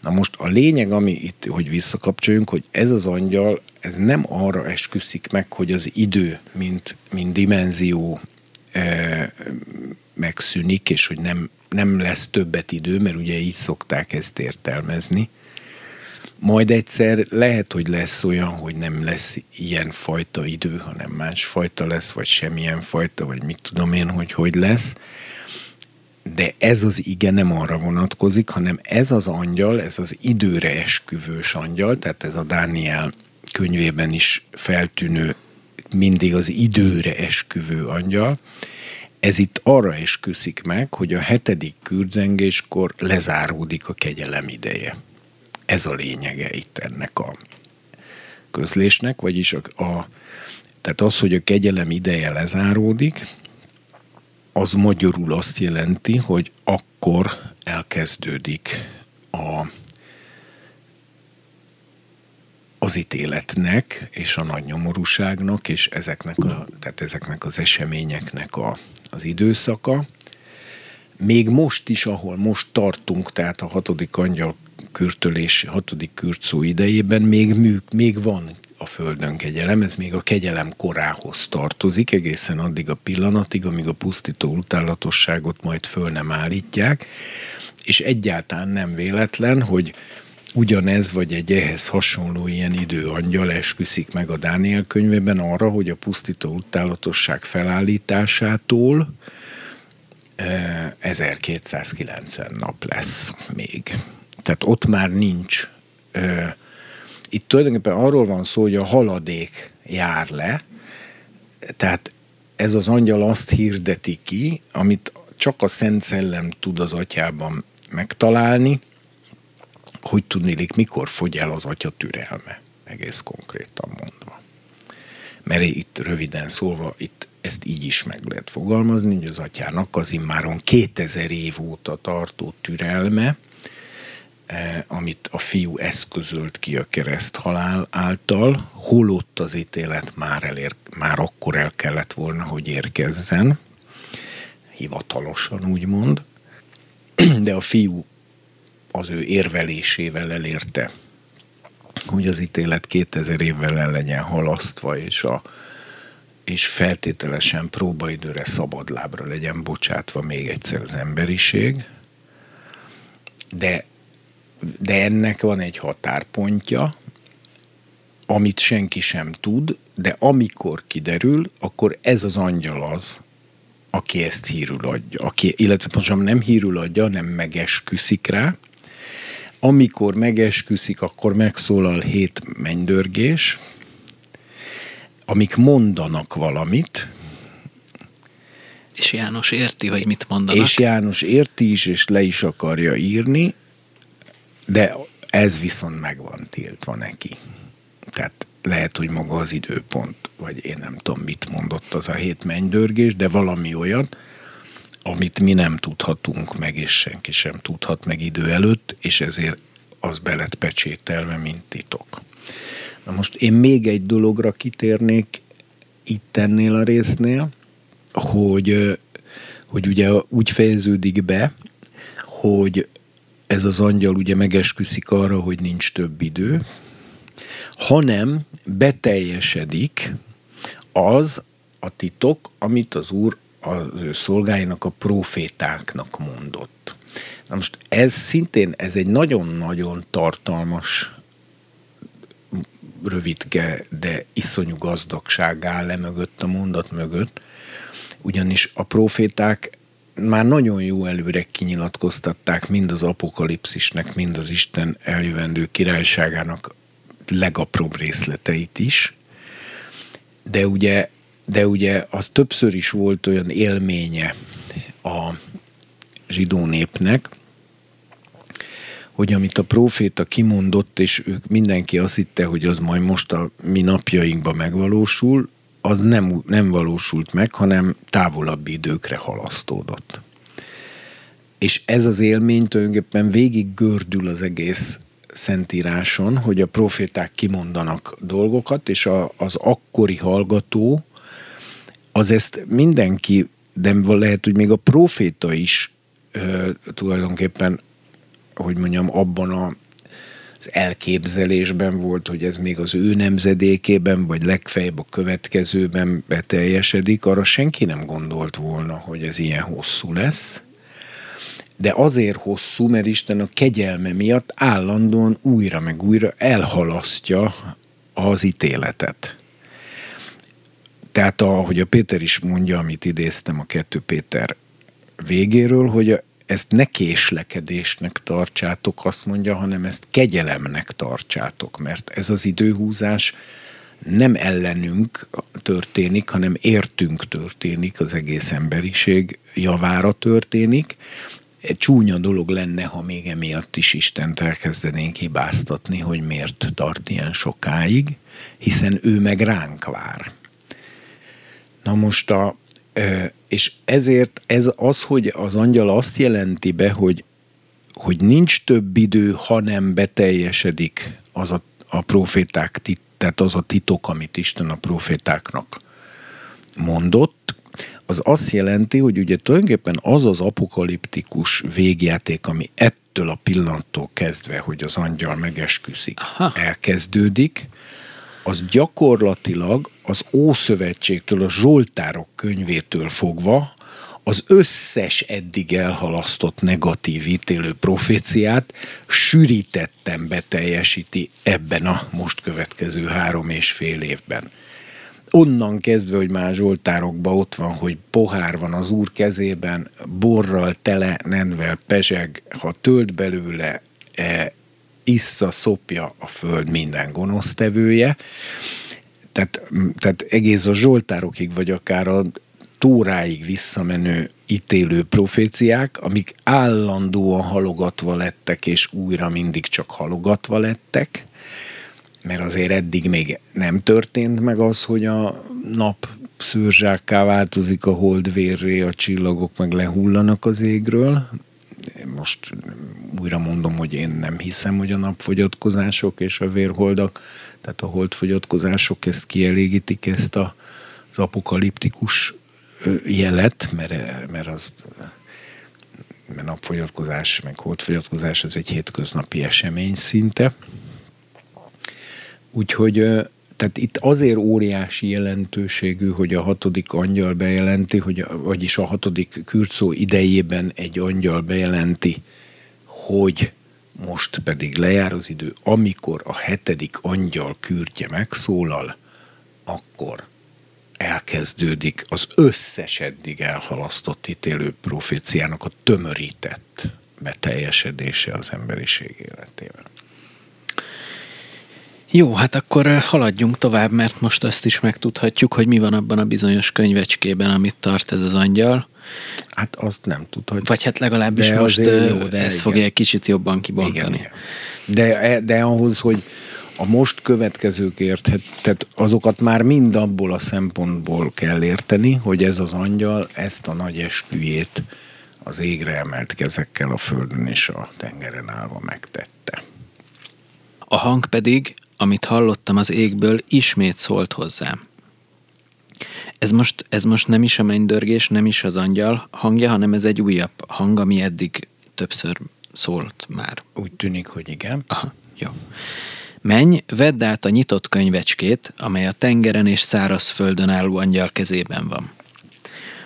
Na most a lényeg, ami itt, hogy visszakapcsoljunk, hogy ez az angyal, ez nem arra esküszik meg, hogy az idő, mint, mint dimenzió e, megszűnik, és hogy nem, nem lesz többet idő, mert ugye így szokták ezt értelmezni, majd egyszer lehet, hogy lesz olyan, hogy nem lesz ilyen fajta idő, hanem más fajta lesz, vagy semmilyen fajta, vagy mit tudom én, hogy hogy lesz. De ez az ige nem arra vonatkozik, hanem ez az angyal, ez az időre esküvős angyal, tehát ez a Dániel könyvében is feltűnő mindig az időre esküvő angyal, ez itt arra esküszik meg, hogy a hetedik kürdzengéskor lezáródik a kegyelem ideje. Ez a lényege itt ennek a közlésnek, vagyis a, a tehát az, hogy a kegyelem ideje lezáródik, az magyarul azt jelenti, hogy akkor elkezdődik a, az ítéletnek és a nagy nyomorúságnak, és ezeknek, a, tehát ezeknek az eseményeknek a, az időszaka. Még most is, ahol most tartunk, tehát a hatodik angyal kürtölés hatodik kürtszó idejében még, még van a Földön kegyelem, ez még a kegyelem korához tartozik, egészen addig a pillanatig, amíg a pusztító utálatosságot majd föl nem állítják, és egyáltalán nem véletlen, hogy ugyanez vagy egy ehhez hasonló ilyen időangyal esküszik meg a Dániel könyvében arra, hogy a pusztító utálatosság felállításától 1290 eh, nap lesz még. Tehát ott már nincs. Itt tulajdonképpen arról van szó, hogy a haladék jár le, tehát ez az angyal azt hirdeti ki, amit csak a Szent Szellem tud az atyában megtalálni, hogy tudnélik, mikor fogy el az atya türelme, egész konkrétan mondva. Mert itt röviden szólva, itt ezt így is meg lehet fogalmazni, hogy az atyának az immáron 2000 év óta tartó türelme, amit a fiú eszközölt ki a kereszt halál által, holott az ítélet már, elér, már akkor el kellett volna, hogy érkezzen, hivatalosan úgymond, de a fiú az ő érvelésével elérte, hogy az ítélet 2000 évvel el legyen halasztva, és, a, és feltételesen próbaidőre szabadlábra legyen bocsátva még egyszer az emberiség, de de ennek van egy határpontja, amit senki sem tud, de amikor kiderül, akkor ez az angyal az, aki ezt hírül adja, aki, illetve most nem hírül adja, nem megesküszik rá. Amikor megesküszik, akkor megszólal hét mennydörgés, amik mondanak valamit. És János érti, hogy mit mondanak. És János érti is, és le is akarja írni, de ez viszont meg van tiltva neki. Tehát lehet, hogy maga az időpont, vagy én nem tudom, mit mondott az a hét mennydörgés, de valami olyat, amit mi nem tudhatunk meg, és senki sem tudhat meg idő előtt, és ezért az belet pecsételve, mint titok. Na most én még egy dologra kitérnék itt ennél a résznél, hogy, hogy ugye úgy fejeződik be, hogy ez az angyal ugye megesküszik arra, hogy nincs több idő, hanem beteljesedik az a titok, amit az Úr az ő szolgáinak, a profétáknak mondott. Na most ez szintén, ez egy nagyon-nagyon tartalmas rövidke, de iszonyú gazdagság áll le mögött a mondat mögött, ugyanis a proféták már nagyon jó előre kinyilatkoztatták mind az apokalipszisnek, mind az Isten eljövendő királyságának legapróbb részleteit is, de ugye, de ugye az többször is volt olyan élménye a zsidó népnek, hogy amit a próféta kimondott, és ők mindenki azt hitte, hogy az majd most a mi napjainkban megvalósul, az nem, nem valósult meg, hanem távolabb időkre halasztódott. És ez az élmény tulajdonképpen végig gördül az egész szentíráson, hogy a proféták kimondanak dolgokat, és a, az akkori hallgató az ezt mindenki, de lehet, hogy még a proféta is ö, tulajdonképpen, hogy mondjam, abban a az elképzelésben volt, hogy ez még az ő nemzedékében, vagy legfeljebb a következőben beteljesedik, arra senki nem gondolt volna, hogy ez ilyen hosszú lesz. De azért hosszú, mert Isten a kegyelme miatt állandóan újra meg újra elhalasztja az ítéletet. Tehát ahogy a Péter is mondja, amit idéztem a 2 Péter végéről, hogy ezt ne késlekedésnek tartsátok, azt mondja, hanem ezt kegyelemnek tartsátok, mert ez az időhúzás nem ellenünk történik, hanem értünk történik, az egész emberiség javára történik. Egy csúnya dolog lenne, ha még emiatt is Istent elkezdenénk hibáztatni, hogy miért tart ilyen sokáig, hiszen ő meg ránk vár. Na most a, és ezért ez az, hogy az angyal azt jelenti be, hogy, hogy nincs több idő, hanem beteljesedik az a, a proféták, tehát az a titok, amit Isten a profétáknak mondott, az azt jelenti, hogy ugye tulajdonképpen az az apokaliptikus végjáték, ami ettől a pillanattól kezdve, hogy az angyal megesküszik, Aha. elkezdődik, az gyakorlatilag az Ószövetségtől, a Zsoltárok könyvétől fogva az összes eddig elhalasztott negatív ítélő proféciát sűrítettem beteljesíti ebben a most következő három és fél évben. Onnan kezdve, hogy már Zsoltárokban ott van, hogy pohár van az úr kezében, borral tele, nenvel pezseg, ha tölt belőle, e, issza, szopja a föld minden gonosztevője. Tehát, tehát egész a Zsoltárokig, vagy akár a tóráig visszamenő ítélő proféciák, amik állandóan halogatva lettek, és újra mindig csak halogatva lettek, mert azért eddig még nem történt meg az, hogy a nap szőrzsákká változik a holdvérré, a csillagok meg lehullanak az égről, most újra mondom, hogy én nem hiszem, hogy a napfogyatkozások és a vérholdak, tehát a holdfogyatkozások ezt kielégítik, ezt a, az apokaliptikus jelet, mert, mert az mert napfogyatkozás, meg holdfogyatkozás, ez egy hétköznapi esemény szinte. Úgyhogy tehát itt azért óriási jelentőségű, hogy a hatodik angyal bejelenti, hogy, vagyis a hatodik kürtszó idejében egy angyal bejelenti, hogy most pedig lejár az idő, amikor a hetedik angyal kürtje megszólal, akkor elkezdődik az összes eddig elhalasztott ítélő proféciának a tömörített beteljesedése az emberiség életében. Jó, hát akkor haladjunk tovább, mert most azt is megtudhatjuk, hogy mi van abban a bizonyos könyvecskében, amit tart ez az angyal. Hát azt nem tudhatjuk. Vagy hát legalábbis de most jó, de ezt igen. fogja egy kicsit jobban kibontani. Igen, igen. De, de ahhoz, hogy a most következők érthet, tehát azokat már mind abból a szempontból kell érteni, hogy ez az angyal ezt a nagy esküjét az égre emelt kezekkel a földön és a tengeren állva megtette. A hang pedig, amit hallottam az égből, ismét szólt hozzám. Ez most, ez most nem is a mennydörgés, nem is az angyal hangja, hanem ez egy újabb hang, ami eddig többször szólt már. Úgy tűnik, hogy igen. Aha, jó. Menj, vedd át a nyitott könyvecskét, amely a tengeren és száraz földön álló angyal kezében van.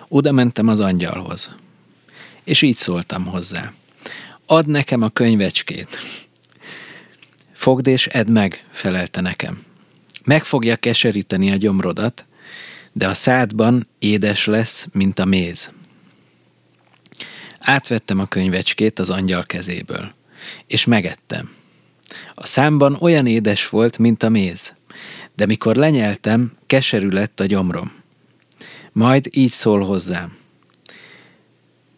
Oda mentem az angyalhoz, és így szóltam hozzá. Add nekem a könyvecskét. Fogd és edd meg, felelte nekem. Meg fogja keseríteni a gyomrodat, de a szádban édes lesz, mint a méz. Átvettem a könyvecskét az angyal kezéből, és megettem. A számban olyan édes volt, mint a méz, de mikor lenyeltem, keserű lett a gyomrom. Majd így szól hozzám.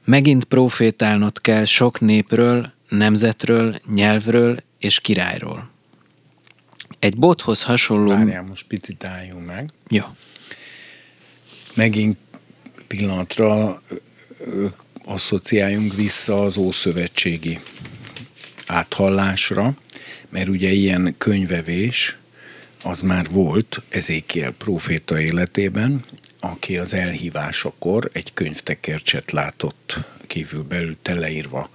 Megint profétálnod kell sok népről, nemzetről, nyelvről és királyról. Egy bothoz hasonló... Várjál, most picit álljunk meg. Jó. Megint pillanatra asszociáljunk vissza az Ószövetségi áthallásra, mert ugye ilyen könyvevés az már volt Ezékiel próféta életében, aki az elhívásakor egy könyvtekercset látott kívül belül teleírva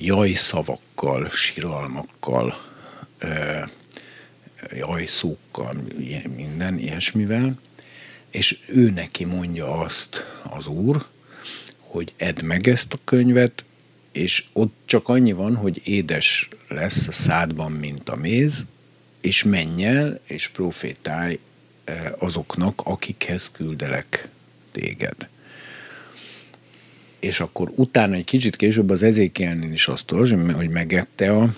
e, jajszavakkal, siralmakkal, e, jajszókkal, minden ilyesmivel, és ő neki mondja azt az úr, hogy edd meg ezt a könyvet, és ott csak annyi van, hogy édes lesz a szádban, mint a méz, és menj el, és profétálj azoknak, akikhez küldelek téged. És akkor utána egy kicsit később az ezékelnél is azt olvasni, hogy megette a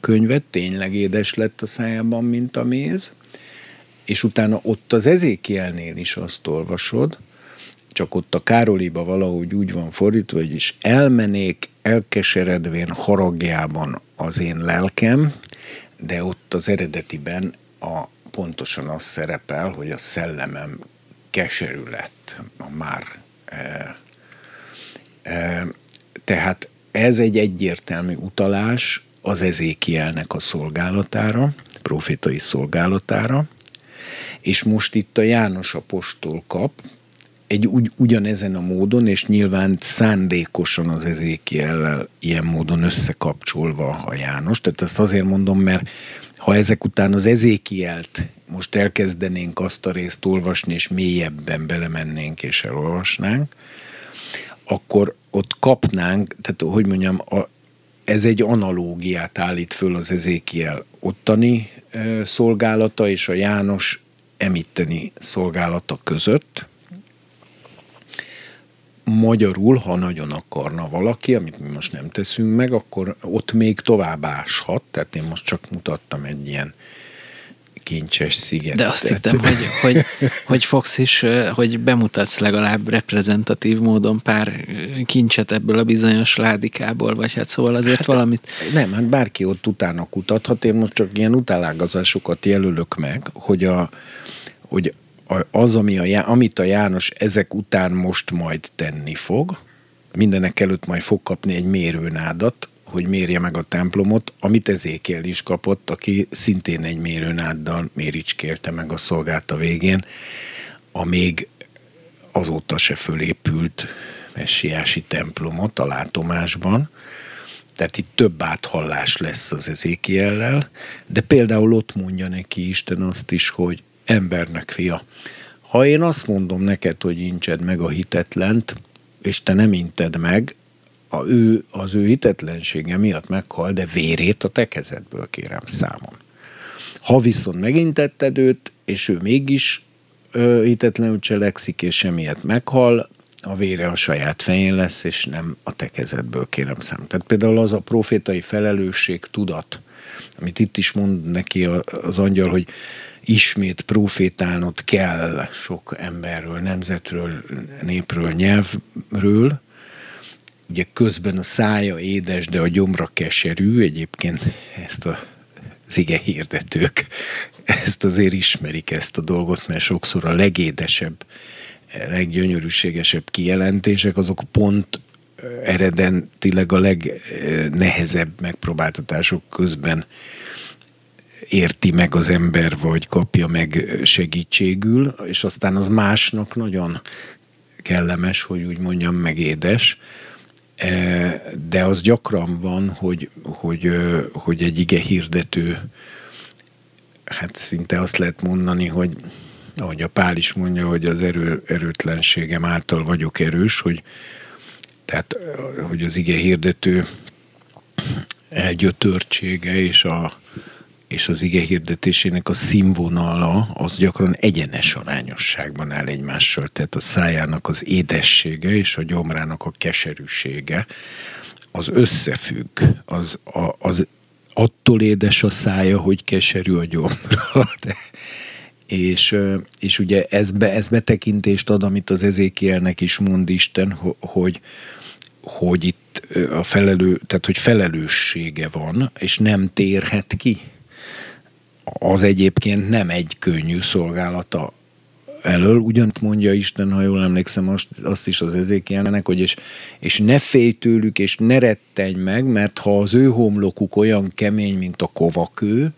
könyvet, tényleg édes lett a szájában, mint a méz, és utána ott az ezékielnél is azt olvasod, csak ott a Károliba valahogy úgy van fordítva, hogy is elmenék elkeseredvén haragjában az én lelkem, de ott az eredetiben a, pontosan az szerepel, hogy a szellemem keserű lett a már. E, tehát ez egy egyértelmű utalás az ezékielnek a szolgálatára, profétai szolgálatára, és most itt a János apostol kap, egy ugy, ugyanezen a módon, és nyilván szándékosan az ezékiellel ilyen módon összekapcsolva a János. Tehát ezt azért mondom, mert ha ezek után az ezékielt most elkezdenénk azt a részt olvasni, és mélyebben belemennénk és elolvasnánk, akkor ott kapnánk, tehát hogy mondjam, a, ez egy analógiát állít föl az ezékiel ottani e, szolgálata és a János emitteni szolgálata között, magyarul, ha nagyon akarna valaki, amit mi most nem teszünk meg, akkor ott még tovább áshat, tehát én most csak mutattam egy ilyen kincses szigetet. De azt hittem, hogy, hogy, hogy fogsz is, hogy bemutatsz legalább reprezentatív módon pár kincset ebből a bizonyos ládikából, vagy hát szóval azért hát, valamit... Nem, hát bárki ott utána kutathat, én most csak ilyen utálágazásokat jelölök meg, hogy a, hogy az, ami a, amit a János ezek után most majd tenni fog, mindenek előtt majd fog kapni egy mérőnádat, hogy mérje meg a templomot, amit Ezékiel is kapott, aki szintén egy mérőnáddal méricskélte meg a szolgálta végén, a még azóta se fölépült messiási templomot a látomásban. Tehát itt több áthallás lesz az Ezékiellel, de például ott mondja neki Isten azt is, hogy embernek fia. Ha én azt mondom neked, hogy incsed meg a hitetlent, és te nem inted meg, a ő, az ő hitetlensége miatt meghal, de vérét a te kezedből kérem számon. Ha viszont megintetted őt, és ő mégis ö, hitetlenül cselekszik, és semmiért meghal, a vére a saját fején lesz, és nem a te kezedből kérem számon. Tehát például az a profétai felelősség tudat, amit itt is mond neki az angyal, hogy ismét profétálnod kell sok emberről, nemzetről, népről, nyelvről, ugye közben a szája édes, de a gyomra keserű, egyébként ezt a az ige hirdetők ezt azért ismerik ezt a dolgot, mert sokszor a legédesebb, leggyönyörűségesebb kijelentések, azok pont eredetileg a legnehezebb megpróbáltatások közben érti meg az ember, vagy kapja meg segítségül, és aztán az másnak nagyon kellemes, hogy úgy mondjam, meg édes, de az gyakran van, hogy, hogy, hogy egy ige hirdető, hát szinte azt lehet mondani, hogy ahogy a Pál is mondja, hogy az erő, erőtlenségem által vagyok erős, hogy tehát, hogy az ige hirdető elgyötörtsége és, a, és az ige hirdetésének a színvonala az gyakran egyenes arányosságban áll egymással. Tehát a szájának az édessége és a gyomrának a keserűsége az összefügg. Az, a, az attól édes a szája, hogy keserű a gyomra. De, és, és ugye ez, be, ez betekintést ad, amit az ezékielnek is mond Isten, hogy, hogy itt a felelő, tehát hogy felelőssége van, és nem térhet ki. Az egyébként nem egy könnyű szolgálata elől, ugyant mondja Isten, ha jól emlékszem, azt, azt is az ezékielnek, hogy és, és ne félj tőlük, és ne rettenj meg, mert ha az ő homlokuk olyan kemény, mint a kovakő,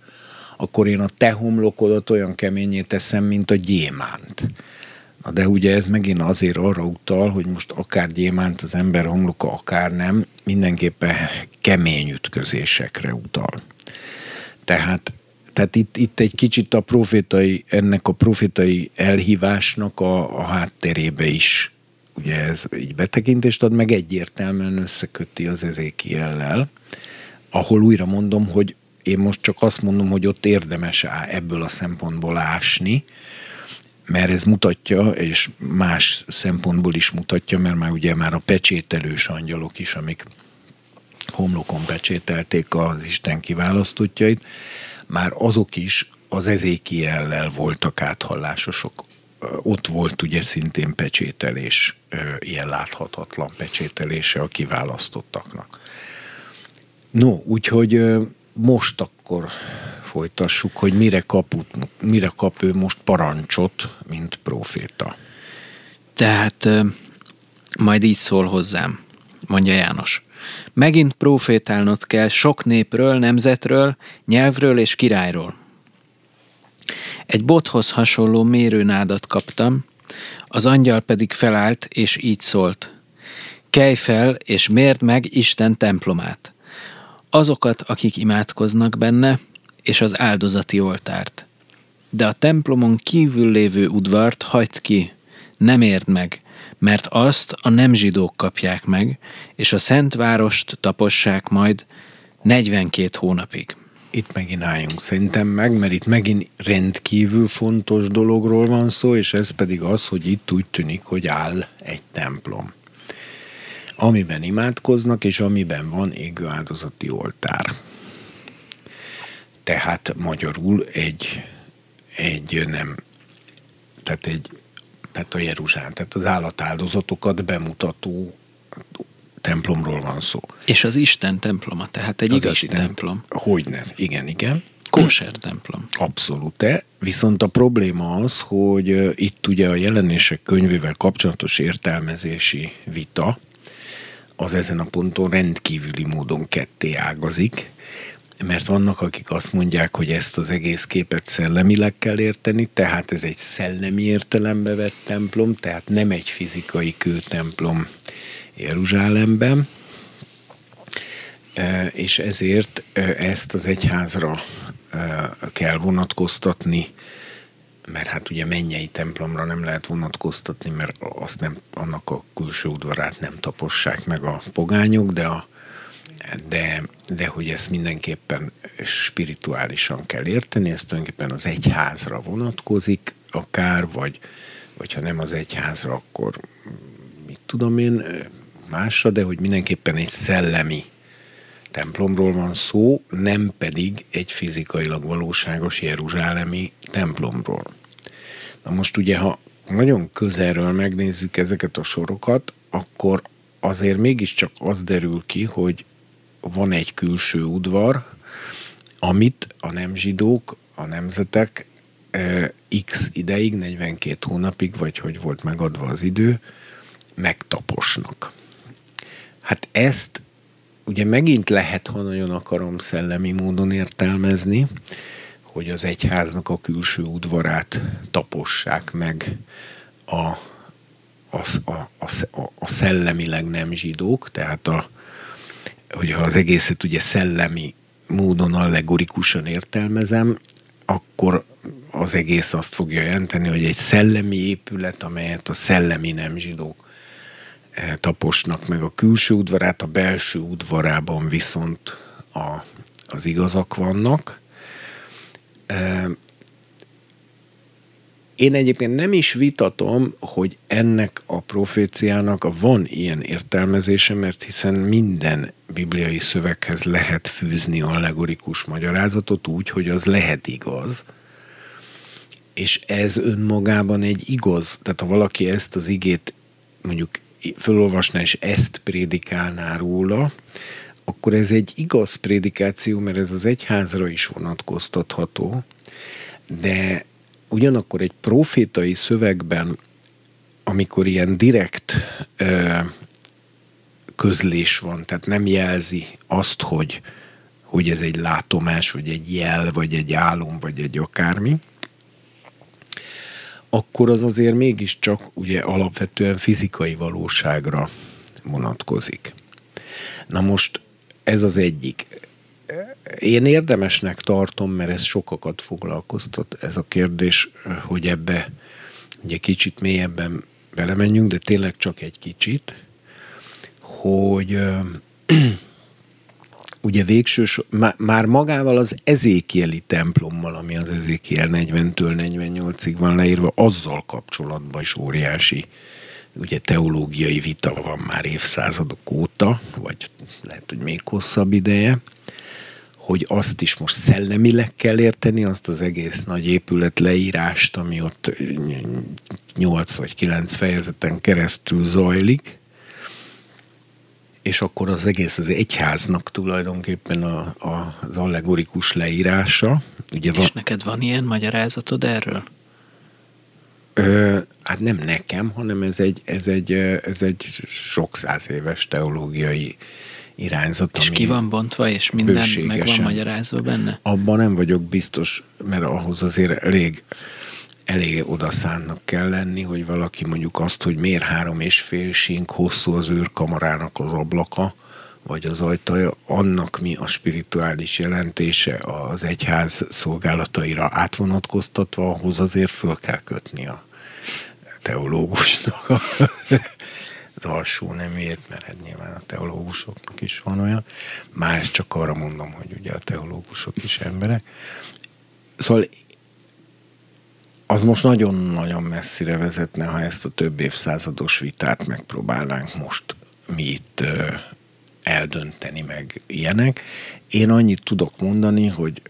akkor én a te homlokodat olyan keményé teszem, mint a gyémánt. Na de ugye ez megint azért arra utal, hogy most akár gyémánt az ember homloka, akár nem, mindenképpen kemény ütközésekre utal. Tehát, tehát itt, itt egy kicsit a profétai, ennek a profétai elhívásnak a, a hátterébe is ugye ez így betekintést ad, meg egyértelműen összeköti az ezékiellel, ahol újra mondom, hogy én most csak azt mondom, hogy ott érdemes ebből a szempontból ásni, mert ez mutatja, és más szempontból is mutatja, mert már ugye már a pecsételős angyalok is, amik homlokon pecsételték az Isten kiválasztottjait, már azok is az ezékiellel voltak áthallásosok. Ott volt ugye szintén pecsételés, ilyen láthatatlan pecsételése a kiválasztottaknak. No, úgyhogy most akkor folytassuk, hogy mire kap, mire kap ő most parancsot, mint proféta. Tehát majd így szól hozzám, mondja János. Megint profétálnod kell sok népről, nemzetről, nyelvről és királyról. Egy bothoz hasonló mérőnádat kaptam, az angyal pedig felállt, és így szólt. Kelj fel, és mérd meg Isten templomát. Azokat, akik imádkoznak benne, és az áldozati oltárt. De a templomon kívül lévő udvart hagyd ki, nem érd meg, mert azt a nem zsidók kapják meg, és a szent várost tapossák majd 42 hónapig. Itt megint álljunk szerintem meg, mert itt megint rendkívül fontos dologról van szó, és ez pedig az, hogy itt úgy tűnik, hogy áll egy templom amiben imádkoznak, és amiben van égő áldozati oltár tehát magyarul egy, egy nem, tehát egy, tehát a Jeruzsálem, tehát az állatáldozatokat bemutató templomról van szó. És az Isten temploma, tehát egy az igazi Isten, templom. Hogyne, igen, igen. Kóser templom. Abszolút. Viszont a probléma az, hogy itt ugye a jelenések könyvével kapcsolatos értelmezési vita az ezen a ponton rendkívüli módon ketté ágazik, mert vannak, akik azt mondják, hogy ezt az egész képet szellemileg kell érteni, tehát ez egy szellemi értelembe vett templom, tehát nem egy fizikai kőtemplom Jeruzsálemben, és ezért ezt az egyházra kell vonatkoztatni, mert hát ugye mennyei templomra nem lehet vonatkoztatni, mert azt nem, annak a külső udvarát nem tapossák meg a pogányok, de a de, de hogy ezt mindenképpen spirituálisan kell érteni, ez tulajdonképpen az egyházra vonatkozik akár, vagy, vagy ha nem az egyházra, akkor mit tudom én, másra, de hogy mindenképpen egy szellemi templomról van szó, nem pedig egy fizikailag valóságos jeruzsálemi templomról. Na most ugye, ha nagyon közelről megnézzük ezeket a sorokat, akkor azért mégiscsak az derül ki, hogy van egy külső udvar, amit a nem zsidók, a nemzetek x ideig, 42 hónapig, vagy hogy volt megadva az idő, megtaposnak. Hát ezt ugye megint lehet, ha nagyon akarom szellemi módon értelmezni, hogy az egyháznak a külső udvarát tapossák meg a, a, a, a, a szellemileg nem zsidók, tehát a, hogyha az egészet ugye szellemi módon allegorikusan értelmezem, akkor az egész azt fogja jelenteni, hogy egy szellemi épület, amelyet a szellemi nem zsidók eh, taposnak meg a külső udvarát, a belső udvarában viszont a, az igazak vannak. Én egyébként nem is vitatom, hogy ennek a proféciának van ilyen értelmezése, mert hiszen minden bibliai szöveghez lehet fűzni allegorikus magyarázatot úgy, hogy az lehet igaz. És ez önmagában egy igaz, tehát ha valaki ezt az igét mondjuk felolvasná és ezt prédikálná róla, akkor ez egy igaz prédikáció, mert ez az egyházra is vonatkoztatható, de ugyanakkor egy profétai szövegben, amikor ilyen direkt ö, közlés van, tehát nem jelzi azt, hogy, hogy ez egy látomás, vagy egy jel, vagy egy álom, vagy egy akármi, akkor az azért mégiscsak ugye alapvetően fizikai valóságra vonatkozik. Na most ez az egyik. Én érdemesnek tartom, mert ez sokakat foglalkoztat, ez a kérdés, hogy ebbe ugye kicsit mélyebben belemenjünk, de tényleg csak egy kicsit, hogy ugye végsős, már magával az ezékieli templommal, ami az ezékiel 40-től 48-ig van leírva, azzal kapcsolatban is óriási ugye teológiai vita van már évszázadok óta, vagy lehet, hogy még hosszabb ideje, hogy azt is most szellemileg kell érteni, azt az egész nagy épület leírást, ami ott 8 vagy 9 fejezeten keresztül zajlik, és akkor az egész az egyháznak tulajdonképpen a, a, az allegorikus leírása. Ugye és van, neked van ilyen magyarázatod erről? Ö, hát nem nekem, hanem ez egy, ez egy, ez egy sok száz éves teológiai irányzat. És ki van bontva, és minden meg van magyarázva benne? Abban nem vagyok biztos, mert ahhoz azért elég, elég odaszánnak kell lenni, hogy valaki mondjuk azt, hogy miért három és fél sink hosszú az őrkamarának az ablaka, vagy az ajtaja, annak mi a spirituális jelentése az egyház szolgálataira átvonatkoztatva, ahhoz azért föl kell kötni a teológusnak az alsó nemét, mert hát nyilván a teológusoknak is van olyan. Más csak arra mondom, hogy ugye a teológusok is emberek. Szóval az most nagyon-nagyon messzire vezetne, ha ezt a több évszázados vitát megpróbálnánk most mi itt eldönteni meg ilyenek. Én annyit tudok mondani, hogy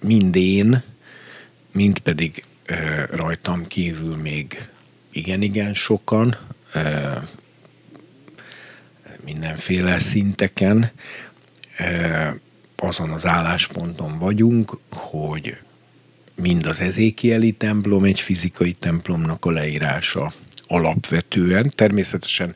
mind én, mind pedig rajtam kívül még igen-igen sokan, mindenféle szinteken azon az állásponton vagyunk, hogy mind az ezékieli templom egy fizikai templomnak a leírása alapvetően. Természetesen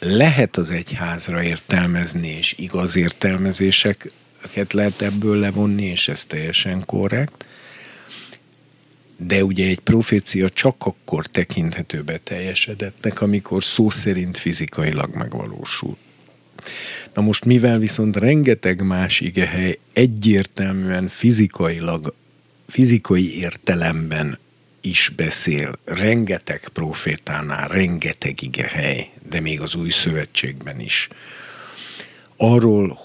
lehet az egyházra értelmezni, és igaz értelmezéseket lehet ebből levonni, és ez teljesen korrekt de ugye egy profécia csak akkor tekinthető be teljesedettnek, amikor szó szerint fizikailag megvalósul. Na most mivel viszont rengeteg más igehely egyértelműen fizikailag, fizikai értelemben is beszél, rengeteg profétánál, rengeteg igehely, de még az új szövetségben is. Arról,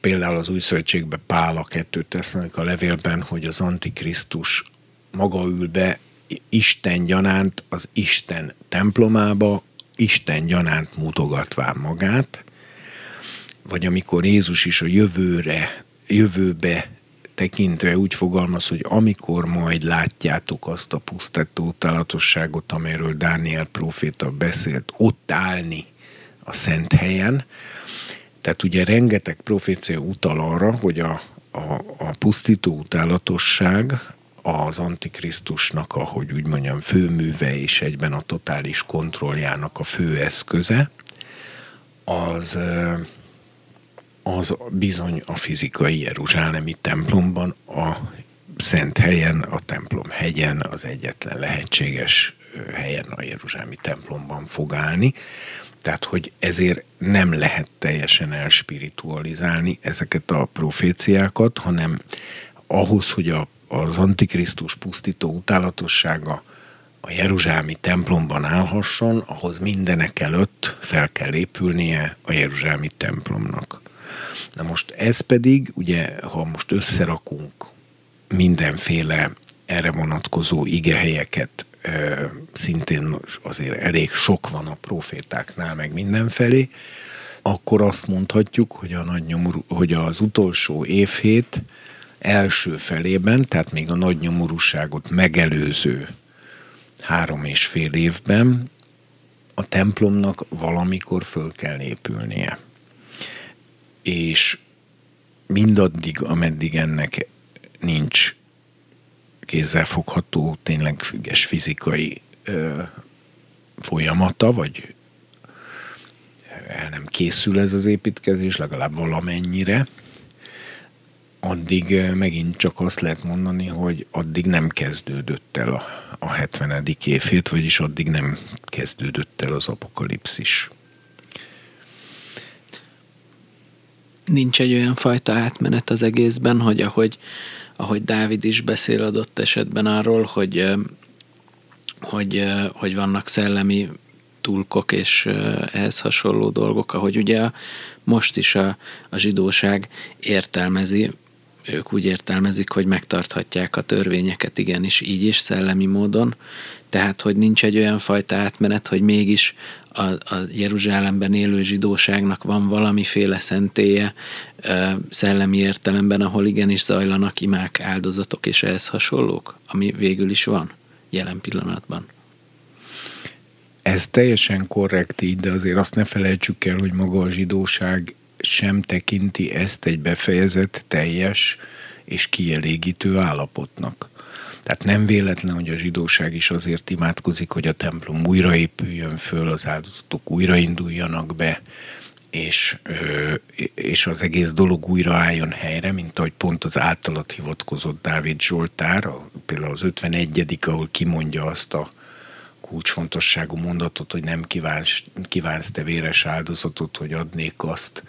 például az új szövetségben Pál a kettőt tesznek a levélben, hogy az Antikrisztus maga ül be Isten gyanánt az Isten templomába, Isten gyanánt mutogatván magát. vagy amikor Jézus is a jövőre, jövőbe tekintve úgy fogalmaz, hogy amikor majd látjátok azt a pusztító talatosságot, amiről Dániel proféta beszélt, ott állni a szent helyen. Tehát ugye rengeteg profécia utal arra, hogy a, a, a pusztító utálatosság az Antikrisztusnak, ahogy úgy mondjam, főműve és egyben a totális kontrolljának a fő eszköze, az az bizony a fizikai Jeruzsálemi templomban, a szent helyen, a templom hegyen, az egyetlen lehetséges helyen a Jeruzsálemi templomban fog állni. Tehát, hogy ezért nem lehet teljesen elspiritualizálni ezeket a proféciákat, hanem ahhoz, hogy a, az Antikrisztus pusztító utálatossága a Jeruzsálemi templomban állhasson, ahhoz mindenek előtt fel kell épülnie a Jeruzsálemi templomnak. Na most ez pedig, ugye, ha most összerakunk mindenféle erre vonatkozó igehelyeket, szintén azért elég sok van a profétáknál, meg mindenfelé, akkor azt mondhatjuk, hogy, a nagy nyomorú, hogy az utolsó évhét első felében, tehát még a nagy nyomorúságot megelőző három és fél évben a templomnak valamikor föl kell épülnie. És mindaddig, ameddig ennek nincs kézzelfogható, tényleg függes fizikai ö, folyamata, vagy el nem készül ez az építkezés, legalább valamennyire, addig megint csak azt lehet mondani, hogy addig nem kezdődött el a, a 70. évét, vagyis addig nem kezdődött el az apokalipszis. nincs egy olyan fajta átmenet az egészben, hogy ahogy, ahogy Dávid is beszél adott esetben arról, hogy, hogy, hogy vannak szellemi tulkok és ehhez hasonló dolgok, ahogy ugye most is a, a zsidóság értelmezi, ők úgy értelmezik, hogy megtarthatják a törvényeket igenis így is szellemi módon, tehát hogy nincs egy olyan fajta átmenet, hogy mégis a, a Jeruzsálemben élő zsidóságnak van valamiféle szentélye szellemi értelemben, ahol igenis zajlanak imák, áldozatok és ehhez hasonlók, ami végül is van jelen pillanatban. Ez teljesen korrekt így, de azért azt ne felejtsük el, hogy maga a zsidóság sem tekinti ezt egy befejezett, teljes és kielégítő állapotnak. Tehát nem véletlen, hogy a zsidóság is azért imádkozik, hogy a templom újraépüljön föl, az áldozatok újrainduljanak be, és, és az egész dolog újra álljon helyre, mint ahogy pont az általat hivatkozott Dávid Zsoltár, például az 51 ahol kimondja azt a kulcsfontosságú mondatot, hogy nem kívánsz, kívánsz te véres áldozatot, hogy adnék azt,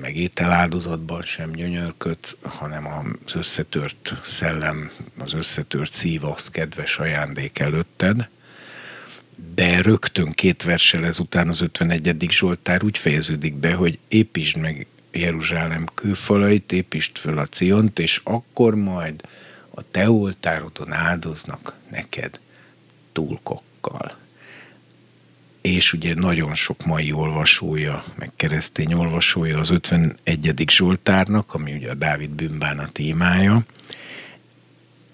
meg ételáldozatban sem gyönyörködsz, hanem az összetört szellem, az összetört szív az kedves ajándék előtted. De rögtön két versel ezután az 51. Zsoltár úgy fejeződik be, hogy építsd meg Jeruzsálem kőfalait, építsd föl a Ciont, és akkor majd a te oltárodon áldoznak neked túlkokkal és ugye nagyon sok mai olvasója, meg keresztény olvasója az 51. Zsoltárnak, ami ugye a Dávid a témája,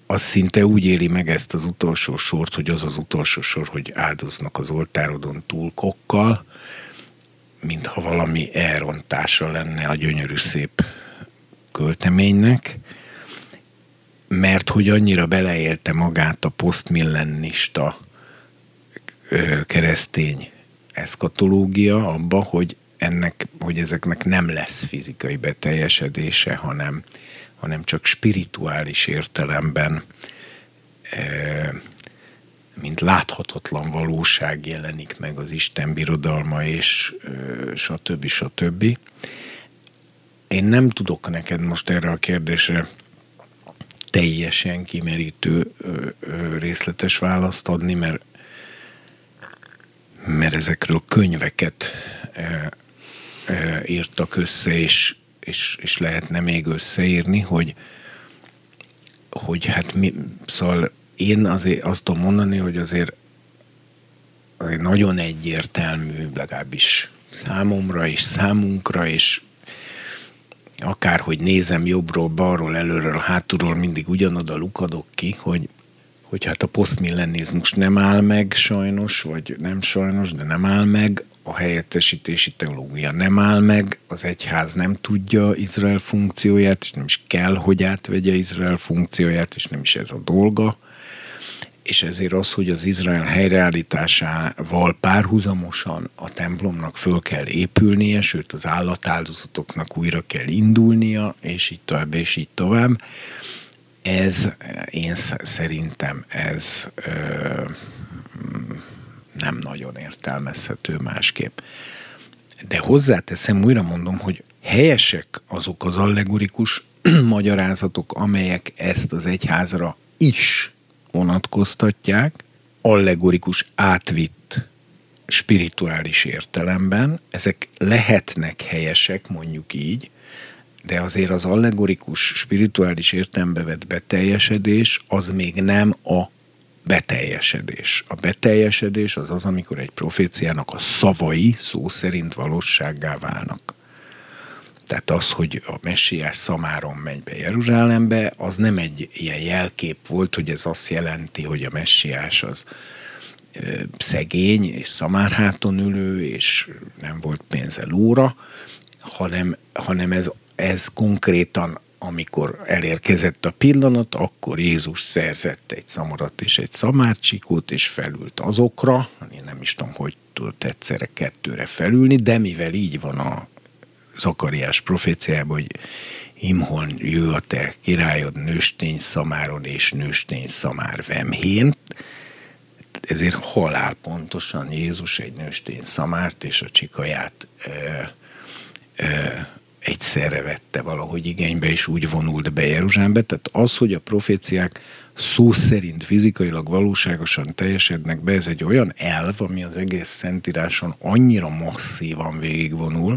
az szinte úgy éli meg ezt az utolsó sort, hogy az az utolsó sor, hogy áldoznak az oltárodon túlkokkal, mintha valami elrontása lenne a gyönyörű szép költeménynek, mert hogy annyira beleélte magát a posztmillennista keresztény eszkatológia abba, hogy ennek, hogy ezeknek nem lesz fizikai beteljesedése, hanem, hanem csak spirituális értelemben mint láthatatlan valóság jelenik meg az Isten birodalma, és stb. stb. Én nem tudok neked most erre a kérdésre teljesen kimerítő részletes választ adni, mert mert ezekről könyveket e, e, írtak össze, és, és, és lehetne még összeírni, hogy, hogy hát mi, szóval én azért azt tudom mondani, hogy azért, azért nagyon egyértelmű, legalábbis számomra és számunkra, és akárhogy nézem jobbról, balról, előről, hátulról, mindig ugyanoda lukadok ki, hogy, hogy hát a posztmillenizmus nem áll meg sajnos, vagy nem sajnos, de nem áll meg, a helyettesítési teológia nem áll meg, az egyház nem tudja Izrael funkcióját, és nem is kell, hogy átvegye Izrael funkcióját, és nem is ez a dolga és ezért az, hogy az Izrael helyreállításával párhuzamosan a templomnak föl kell épülnie, sőt az állatáldozatoknak újra kell indulnia, és így tovább, és így tovább. Ez, én szerintem ez ö, nem nagyon értelmezhető másképp. De hozzáteszem, újra mondom, hogy helyesek azok az allegorikus magyarázatok, amelyek ezt az egyházra is vonatkoztatják, allegorikus átvitt spirituális értelemben, ezek lehetnek helyesek, mondjuk így, de azért az allegorikus spirituális értelembe vett beteljesedés az még nem a beteljesedés. A beteljesedés az az, amikor egy proféciának a szavai szó szerint valósággá válnak. Tehát az, hogy a messiás szamáron megy be Jeruzsálembe, az nem egy ilyen jelkép volt, hogy ez azt jelenti, hogy a messiás az szegény és szamárháton ülő, és nem volt pénze lóra, hanem, hanem ez, ez konkrétan amikor elérkezett a pillanat, akkor Jézus szerzett egy szamarat és egy szamárcsikót, és felült azokra, én nem is tudom, hogy tudott egyszerre kettőre felülni, de mivel így van a Zakariás proféciában, hogy Imhon jő a te királyod nőstény szamáron és nőstény szamár vemhén, ezért halál pontosan Jézus egy nőstény szamárt és a csikaját ö, egyszerre vette valahogy igénybe, és úgy vonult be Jeruzsálembe. Tehát az, hogy a proféciák szó szerint fizikailag valóságosan teljesednek be, ez egy olyan elv, ami az egész szentíráson annyira masszívan végigvonul,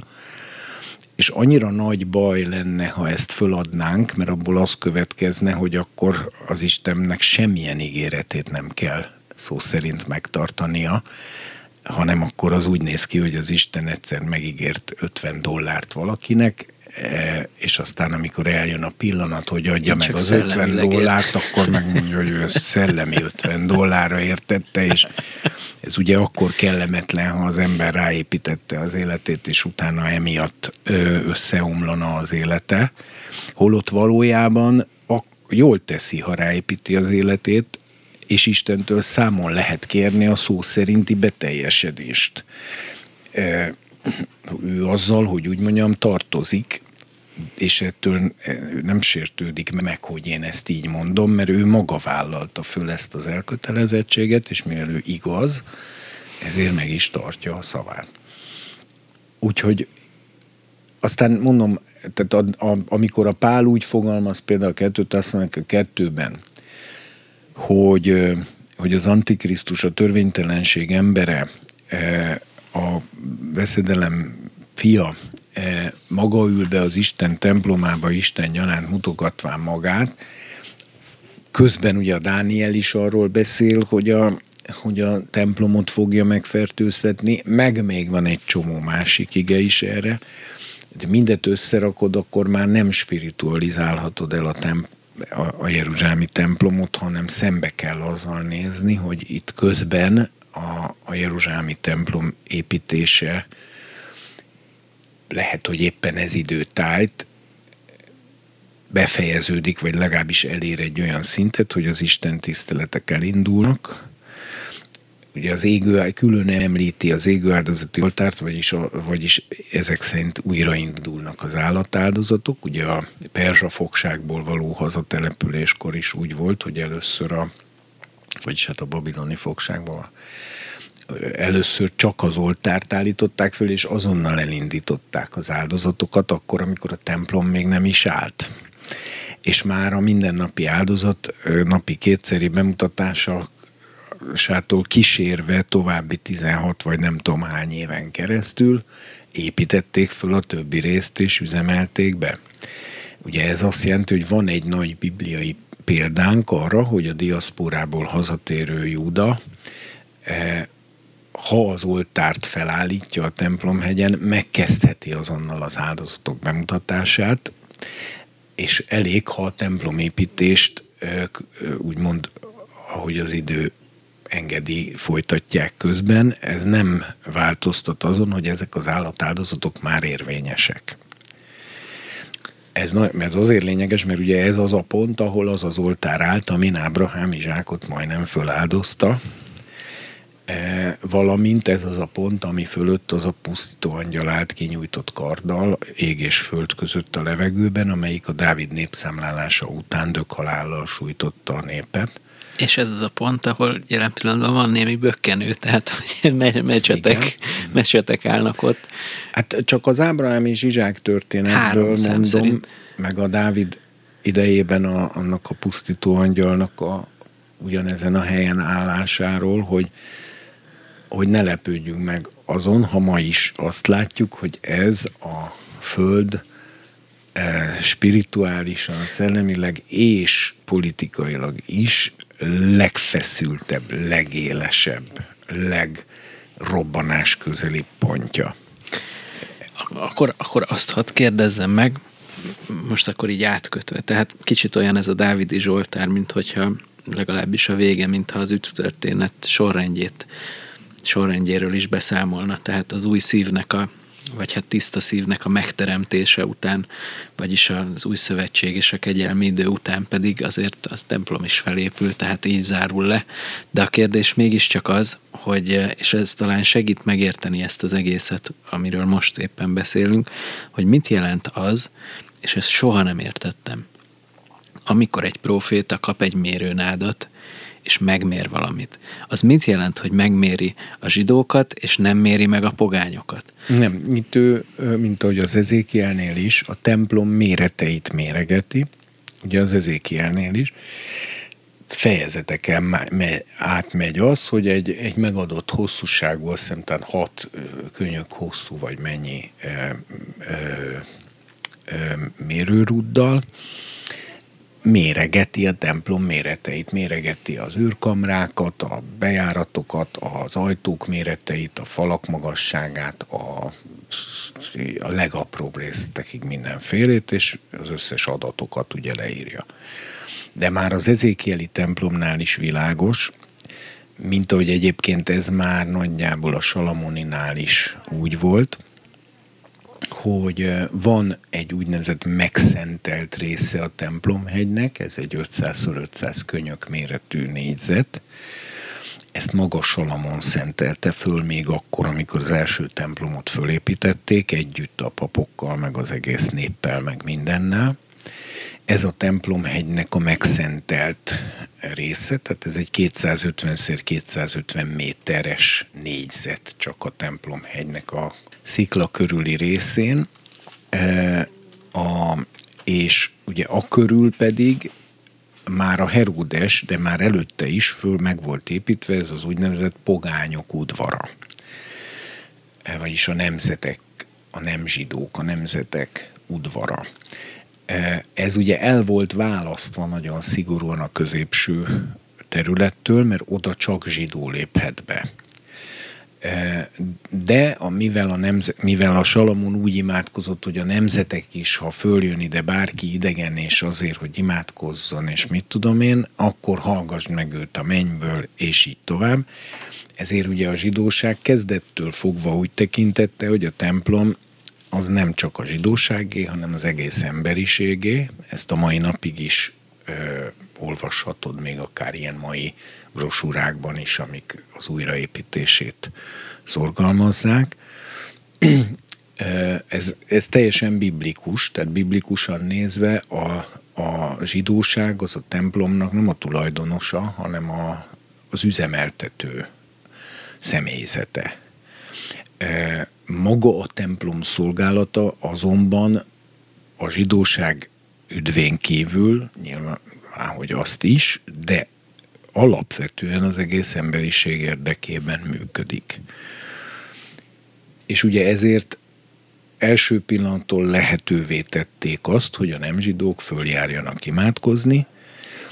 és annyira nagy baj lenne, ha ezt föladnánk, mert abból az következne, hogy akkor az Istennek semmilyen ígéretét nem kell szó szerint megtartania, hanem akkor az úgy néz ki, hogy az Isten egyszer megígért 50 dollárt valakinek, és aztán amikor eljön a pillanat, hogy adja Én meg az 50 dollárt, akkor megmondja, hogy ő ezt szellemi 50 dollárra értette, és ez ugye akkor kellemetlen, ha az ember ráépítette az életét, és utána emiatt összeomlana az élete. Holott valójában jól teszi, ha ráépíti az életét, és Istentől számon lehet kérni a szó szerinti beteljesedést. Ő azzal, hogy úgy mondjam, tartozik, és ettől nem sértődik meg, hogy én ezt így mondom, mert ő maga vállalta föl ezt az elkötelezettséget, és mivel ő igaz, ezért meg is tartja a szavát. Úgyhogy aztán mondom, tehát a, a, amikor a Pál úgy fogalmaz például a kettőt, azt mondják a kettőben, hogy, hogy az Antikrisztus a törvénytelenség embere, a veszedelem fia, maga ül be az Isten templomába, Isten nyalánt mutogatván magát, közben ugye a Dániel is arról beszél, hogy a, hogy a templomot fogja megfertőztetni, meg még van egy csomó másik ige is erre, de mindet összerakod, akkor már nem spiritualizálhatod el a, temp- a, a Jeruzsálemi templomot, hanem szembe kell azzal nézni, hogy itt közben a, a Jeruzsálemi templom építése lehet, hogy éppen ez időtájt befejeződik, vagy legalábbis elér egy olyan szintet, hogy az Isten tiszteletek elindulnak, ugye az égő, külön említi az égő áldozati oltárt, vagyis, a, vagyis ezek szerint újraindulnak az állatáldozatok. Ugye a perzsa fogságból való hazatelepüléskor is úgy volt, hogy először a, vagyis hát a babiloni fogságból először csak az oltárt állították föl, és azonnal elindították az áldozatokat, akkor, amikor a templom még nem is állt. És már a mindennapi áldozat napi kétszeri bemutatása sától kísérve további 16 vagy nem tudom hány éven keresztül építették föl a többi részt és üzemelték be. Ugye ez azt jelenti, hogy van egy nagy bibliai példánk arra, hogy a diaszporából hazatérő Júda eh, ha az oltárt felállítja a templomhegyen, megkezdheti azonnal az áldozatok bemutatását, és elég, ha a templomépítést úgymond, ahogy az idő engedi, folytatják közben, ez nem változtat azon, hogy ezek az állatáldozatok már érvényesek. Ez, ez azért lényeges, mert ugye ez az a pont, ahol az az oltár állt, amin Ábrahám Izsákot majdnem föláldozta, E, valamint ez az a pont, ami fölött az a pusztító angyal állt kinyújtott karddal, ég és föld között a levegőben, amelyik a Dávid népszámlálása után dökhalállal sújtotta a népet. És ez az a pont, ahol jelen pillanatban van némi bökkenő, tehát hogy mecsetek, mecsetek állnak ott. Hát csak az Ábrahám és Izsák történetből mondom, szerint. meg a Dávid idejében a, annak a pusztító angyalnak a ugyanezen a helyen állásáról, hogy hogy ne lepődjünk meg azon, ha ma is azt látjuk, hogy ez a Föld eh, spirituálisan, szellemileg és politikailag is legfeszültebb, legélesebb, legrobbanás közeli pontja. Akkor, akkor azt hadd kérdezzem meg, most akkor így átkötve. Tehát kicsit olyan ez a Dávidi Zsoltár, mint hogyha legalábbis a vége, mintha az üttörténet sorrendjét sorrendjéről is beszámolna, tehát az új szívnek a vagy hát tiszta szívnek a megteremtése után, vagyis az új szövetség és a kegyelmi idő után pedig azért az templom is felépül, tehát így zárul le. De a kérdés mégiscsak az, hogy, és ez talán segít megérteni ezt az egészet, amiről most éppen beszélünk, hogy mit jelent az, és ezt soha nem értettem. Amikor egy proféta kap egy mérőnádat, és megmér valamit. Az mit jelent, hogy megméri a zsidókat, és nem méri meg a pogányokat? Nem, itt ő, mint ahogy az Ezékielnél is, a templom méreteit méregeti, ugye az Ezékielnél is, fejezeteken átmegy az, hogy egy, egy megadott hosszúságú, azt hiszem, tehát hat könyök hosszú, vagy mennyi ö, ö, ö, mérőruddal, méregeti a templom méreteit, méregeti az űrkamrákat, a bejáratokat, az ajtók méreteit, a falak magasságát, a, a legapróbb részletekig mindenfélét, és az összes adatokat ugye leírja. De már az ezékieli templomnál is világos, mint ahogy egyébként ez már nagyjából a Salamoninál is úgy volt, hogy van egy úgynevezett megszentelt része a templomhegynek, ez egy 500x500 könyök méretű négyzet, ezt maga Salamon szentelte föl még akkor, amikor az első templomot fölépítették, együtt a papokkal, meg az egész néppel, meg mindennel. Ez a templomhegynek a megszentelt része, tehát ez egy 250x250 méteres négyzet csak a templomhegynek a szikla körüli részén, e, a, és ugye a körül pedig már a Heródes, de már előtte is föl meg volt építve ez az úgynevezett pogányok udvara. E, vagyis a nemzetek, a nem zsidók, a nemzetek udvara. E, ez ugye el volt választva nagyon szigorúan a középső területtől, mert oda csak zsidó léphet be. De a, mivel, a nemze, mivel a Salamon úgy imádkozott, hogy a nemzetek is, ha följön ide bárki idegen, és azért, hogy imádkozzon, és mit tudom én, akkor hallgass meg őt a mennyből, és így tovább. Ezért ugye a zsidóság kezdettől fogva úgy tekintette, hogy a templom az nem csak a zsidóságé, hanem az egész emberiségé. Ezt a mai napig is ö, olvashatod még akár ilyen mai brosúrákban is, amik az újraépítését szorgalmazzák. Ez, ez teljesen biblikus, tehát biblikusan nézve a, a zsidóság az a templomnak nem a tulajdonosa, hanem a, az üzemeltető személyzete. Maga a templom szolgálata azonban a zsidóság üdvén kívül, nyilván hogy azt is, de alapvetően az egész emberiség érdekében működik. És ugye ezért első pillanattól lehetővé tették azt, hogy a nem zsidók följárjanak imádkozni,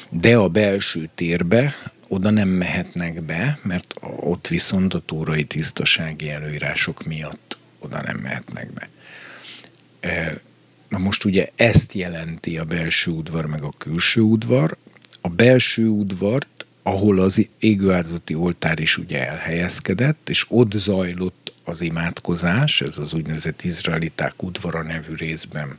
de a belső térbe oda nem mehetnek be, mert ott viszont a túrai tisztasági előírások miatt oda nem mehetnek be. Na most ugye ezt jelenti a belső udvar meg a külső udvar. A belső udvart, ahol az égőáldozati oltár is ugye elhelyezkedett, és ott zajlott az imádkozás, ez az úgynevezett izraeliták udvara nevű részben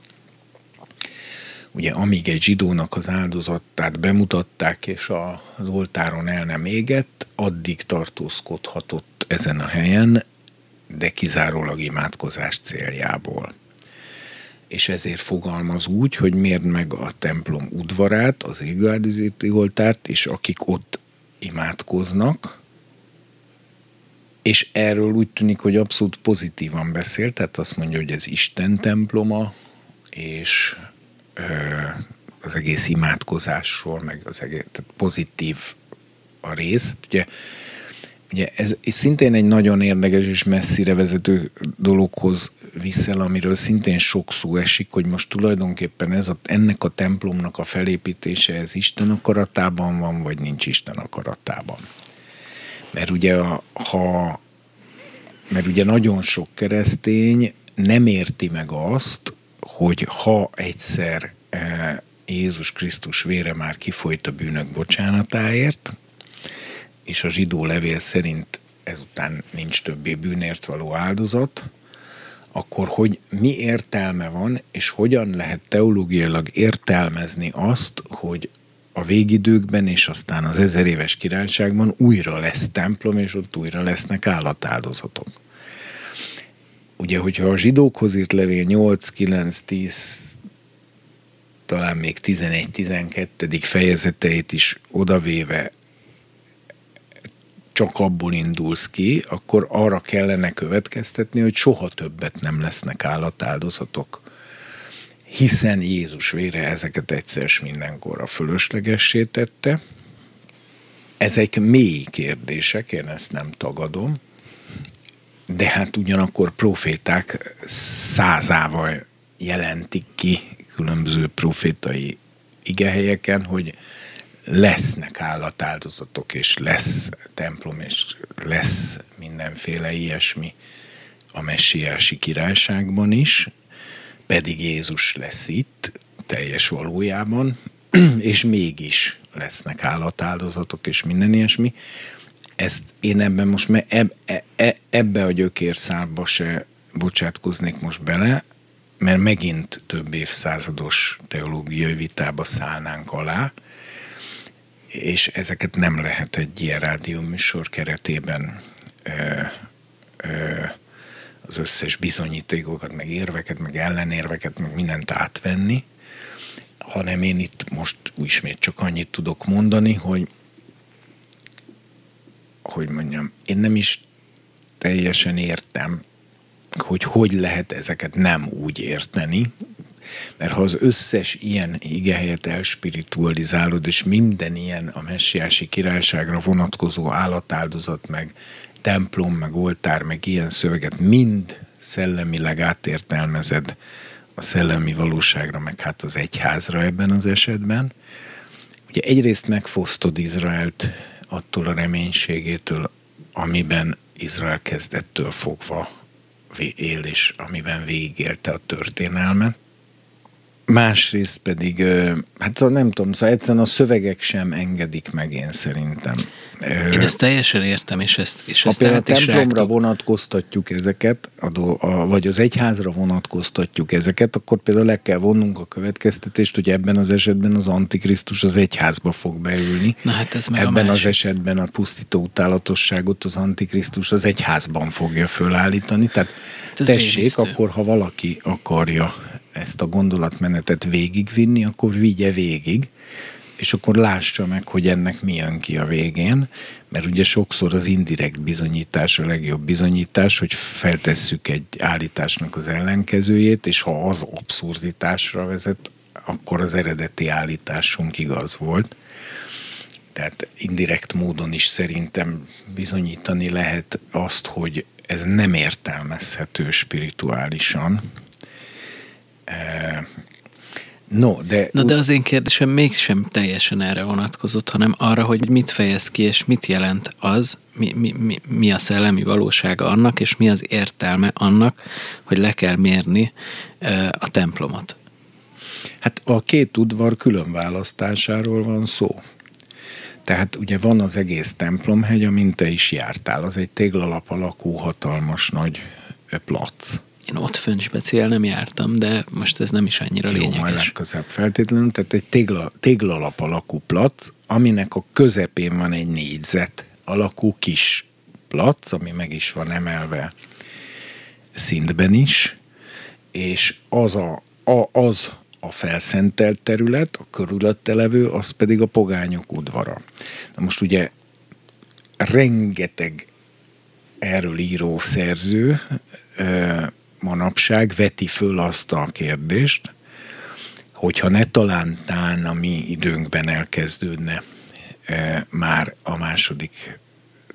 ugye amíg egy zsidónak az áldozatát bemutatták, és az oltáron el nem égett, addig tartózkodhatott ezen a helyen, de kizárólag imádkozás céljából. És ezért fogalmaz úgy, hogy mérd meg a templom udvarát, az égőáldozati oltárt, és akik ott imádkoznak, és erről úgy tűnik, hogy abszolút pozitívan beszél, tehát azt mondja, hogy ez Isten temploma, és az egész imádkozásról, meg az egész, tehát pozitív a rész. Ugye, ugye ez szintén egy nagyon érdekes és messzire vezető dologhoz viszel, amiről szintén sok szó esik, hogy most tulajdonképpen ez a, ennek a templomnak a felépítése ez Isten akaratában van, vagy nincs Isten akaratában. Mert ugye, ha mert ugye nagyon sok keresztény nem érti meg azt, hogy ha egyszer e, Jézus Krisztus vére már kifolyt a bűnök bocsánatáért, és a zsidó levél szerint ezután nincs többé bűnért való áldozat, akkor hogy mi értelme van, és hogyan lehet teológiailag értelmezni azt, hogy a végidőkben és aztán az ezer éves királyságban újra lesz templom, és ott újra lesznek állatáldozatok ugye, hogyha a zsidókhoz írt levél 8, 9, 10, talán még 11-12. fejezeteit is odavéve csak abból indulsz ki, akkor arra kellene következtetni, hogy soha többet nem lesznek állatáldozatok. Hiszen Jézus vére ezeket egyszer mindenkorra fölöslegessé tette. Ezek mély kérdések, én ezt nem tagadom, de hát ugyanakkor proféták százával jelentik ki különböző profétai igehelyeken, hogy lesznek állatáldozatok, és lesz templom, és lesz mindenféle ilyesmi a messiási királyságban is, pedig Jézus lesz itt, teljes valójában, és mégis lesznek állatáldozatok, és minden ilyesmi. Ezt én ebben most eb, e, ebbe a gyökérszálba se bocsátkoznék most bele, mert megint több évszázados teológiai vitába szállnánk alá, és ezeket nem lehet egy ilyen rádióműsor keretében ö, ö, az összes bizonyítékokat, meg érveket, meg ellenérveket, meg mindent átvenni, hanem én itt most ismét csak annyit tudok mondani, hogy hogy mondjam, én nem is teljesen értem, hogy hogy lehet ezeket nem úgy érteni, mert ha az összes ilyen igehelyet elspiritualizálod, és minden ilyen a messiási királyságra vonatkozó állatáldozat, meg templom, meg oltár, meg ilyen szöveget mind szellemileg átértelmezed a szellemi valóságra, meg hát az egyházra ebben az esetben. Ugye egyrészt megfosztod Izraelt attól a reménységétől, amiben Izrael kezdettől fogva él, és amiben végigélte a történelmet. Másrészt pedig, hát szóval nem tudom, szóval egyszerűen a szövegek sem engedik meg én szerintem. Én ezt teljesen értem, és ezt, és ha ezt például a templomra is vonatkoztatjuk ezeket, a, a, vagy az egyházra vonatkoztatjuk ezeket, akkor például le kell vonnunk a következtetést, hogy ebben az esetben az Antikrisztus az egyházba fog beülni. Na hát ez meg ebben az esetben a pusztító utálatosságot az Antikrisztus az egyházban fogja fölállítani. Tehát hát tessék, végiztő. akkor ha valaki akarja ezt a gondolatmenetet végigvinni, akkor vigye végig, és akkor lássa meg, hogy ennek mi jön ki a végén, mert ugye sokszor az indirekt bizonyítás a legjobb bizonyítás, hogy feltesszük egy állításnak az ellenkezőjét, és ha az abszurditásra vezet, akkor az eredeti állításunk igaz volt. Tehát indirekt módon is szerintem bizonyítani lehet azt, hogy ez nem értelmezhető spirituálisan, No, de... Na de az én kérdésem mégsem teljesen erre vonatkozott, hanem arra, hogy mit fejez ki, és mit jelent az, mi, mi, mi, mi a szellemi valósága annak, és mi az értelme annak, hogy le kell mérni a templomot. Hát a két udvar külön választásáról van szó. Tehát ugye van az egész templomhegy, amint te is jártál. Az egy téglalap alakú, hatalmas nagy plac. Én ott fönn speciál nem jártam, de most ez nem is annyira Jó, lényeges. majd legközelebb feltétlenül. Tehát egy tégla, téglalap alakú plac, aminek a közepén van egy négyzet alakú kis plac, ami meg is van emelve szintben is, és az a, a, az a felszentelt terület, a körülötte levő, az pedig a pogányok udvara. Na most ugye rengeteg erről író szerző manapság veti föl azt a kérdést, hogyha ne talántán a mi időnkben elkezdődne e, már a második,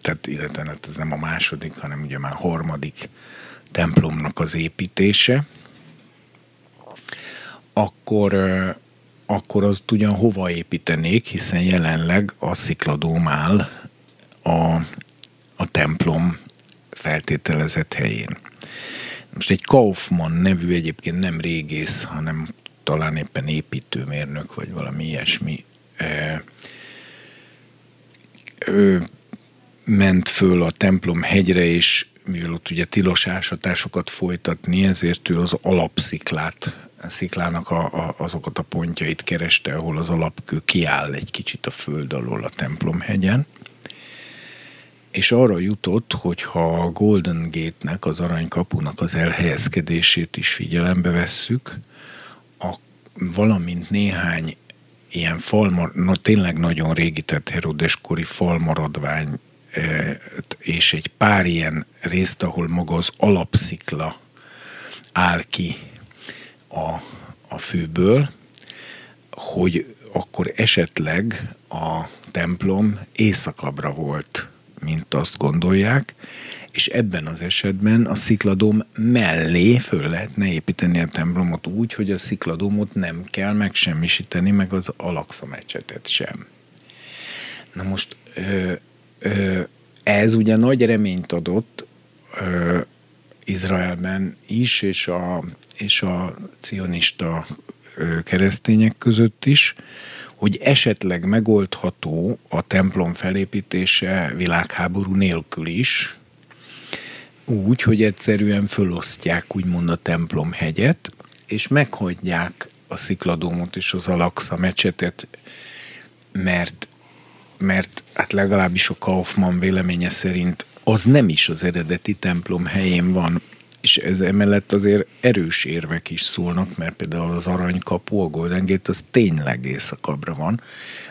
tehát illetve hát ez nem a második, hanem ugye már harmadik templomnak az építése, akkor, e, akkor azt ugyan hova építenék, hiszen jelenleg a szikladóm áll a, a templom feltételezett helyén. Most egy Kaufmann nevű egyébként nem régész, hanem talán éppen építőmérnök, vagy valami ilyesmi, ő ment föl a templom hegyre, és mivel ott ugye tilos ásatásokat folytatni, ezért ő az alapsziklát, a sziklának a, a, azokat a pontjait kereste, ahol az alapkő kiáll egy kicsit a föld alól a templom hegyen és arra jutott, hogy ha a Golden Gate-nek, az aranykapunak az elhelyezkedését is figyelembe vesszük, a, valamint néhány ilyen falmar, na, tényleg nagyon régi, tehát Herodeskori falmaradvány e, és egy pár ilyen részt, ahol maga az alapszikla áll ki a, a főből, hogy akkor esetleg a templom északabbra volt mint azt gondolják, és ebben az esetben a szikladóm mellé föl lehetne építeni a templomot úgy, hogy a szikladómot nem kell megsemmisíteni, meg az alaksa mecsetet sem. Na most ö, ö, ez ugye nagy reményt adott ö, Izraelben is, és a, és a cionista keresztények között is, hogy esetleg megoldható a templom felépítése világháború nélkül is, úgy, hogy egyszerűen fölosztják úgymond a templom hegyet, és meghagyják a szikladómot és az Alaksa mecsetet, mert, mert hát legalábbis a Kaufmann véleménye szerint az nem is az eredeti templom helyén van, és ez emellett azért erős érvek is szólnak, mert például az aranykapu, a Golden Gate, az tényleg éjszakabbra van,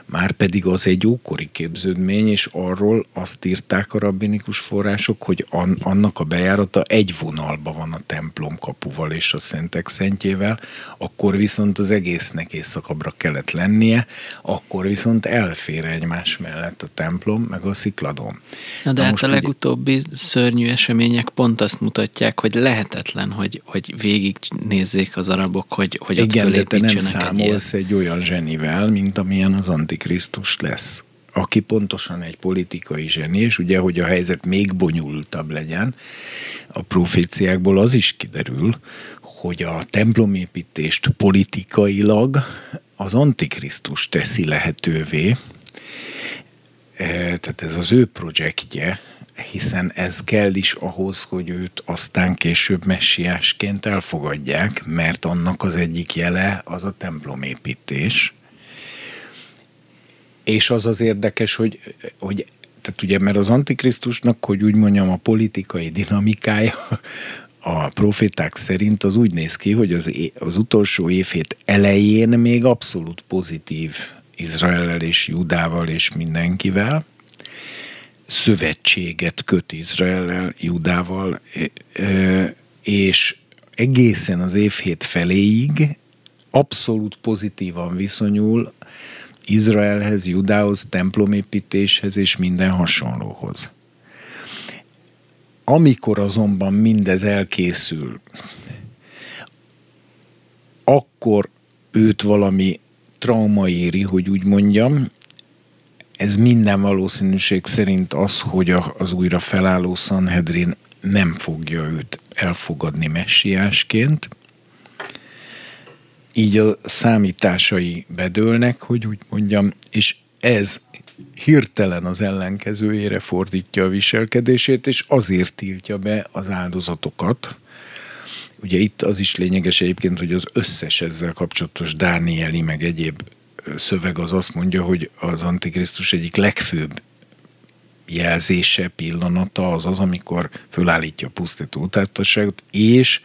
már pedig az egy ókori képződmény, és arról azt írták a rabbinikus források, hogy an, annak a bejárata egy vonalba van a templom kapuval és a szentek szentjével, akkor viszont az egésznek éjszakabbra kellett lennie, akkor viszont elfér egymás mellett a templom, meg a szikladom. Na de Na hát a legutóbbi ugye... szörnyű események pont azt mutatják, hogy lehetetlen, hogy, hogy végignézzék az arabok, hogy, hogy Igen, ott de te nem számolsz egy, egy olyan zsenivel, mint amilyen az Antikrisztus lesz aki pontosan egy politikai zseni, és ugye, hogy a helyzet még bonyolultabb legyen, a proféciákból az is kiderül, hogy a templomépítést politikailag az Antikrisztus teszi lehetővé, e, tehát ez az ő projektje, hiszen ez kell is ahhoz, hogy őt aztán később messiásként elfogadják, mert annak az egyik jele az a templomépítés. És az az érdekes, hogy, hogy tehát ugye, mert az Antikrisztusnak, hogy úgy mondjam, a politikai dinamikája a proféták szerint az úgy néz ki, hogy az, az utolsó évhét elején még abszolút pozitív Izraellel és Judával és mindenkivel, szövetséget köt Izraellel, Judával, és egészen az évhét feléig abszolút pozitívan viszonyul Izraelhez, Judához, templomépítéshez és minden hasonlóhoz. Amikor azonban mindez elkészül, akkor őt valami trauma éri, hogy úgy mondjam, ez minden valószínűség szerint az, hogy az újra felálló Sanhedrin nem fogja őt elfogadni messiásként, így a számításai bedőlnek, hogy úgy mondjam, és ez hirtelen az ellenkezőjére fordítja a viselkedését, és azért tiltja be az áldozatokat. Ugye itt az is lényeges egyébként, hogy az összes ezzel kapcsolatos Dánieli, meg egyéb szöveg az azt mondja, hogy az Antikrisztus egyik legfőbb jelzése, pillanata az az, amikor fölállítja a pusztító utáltasságot, és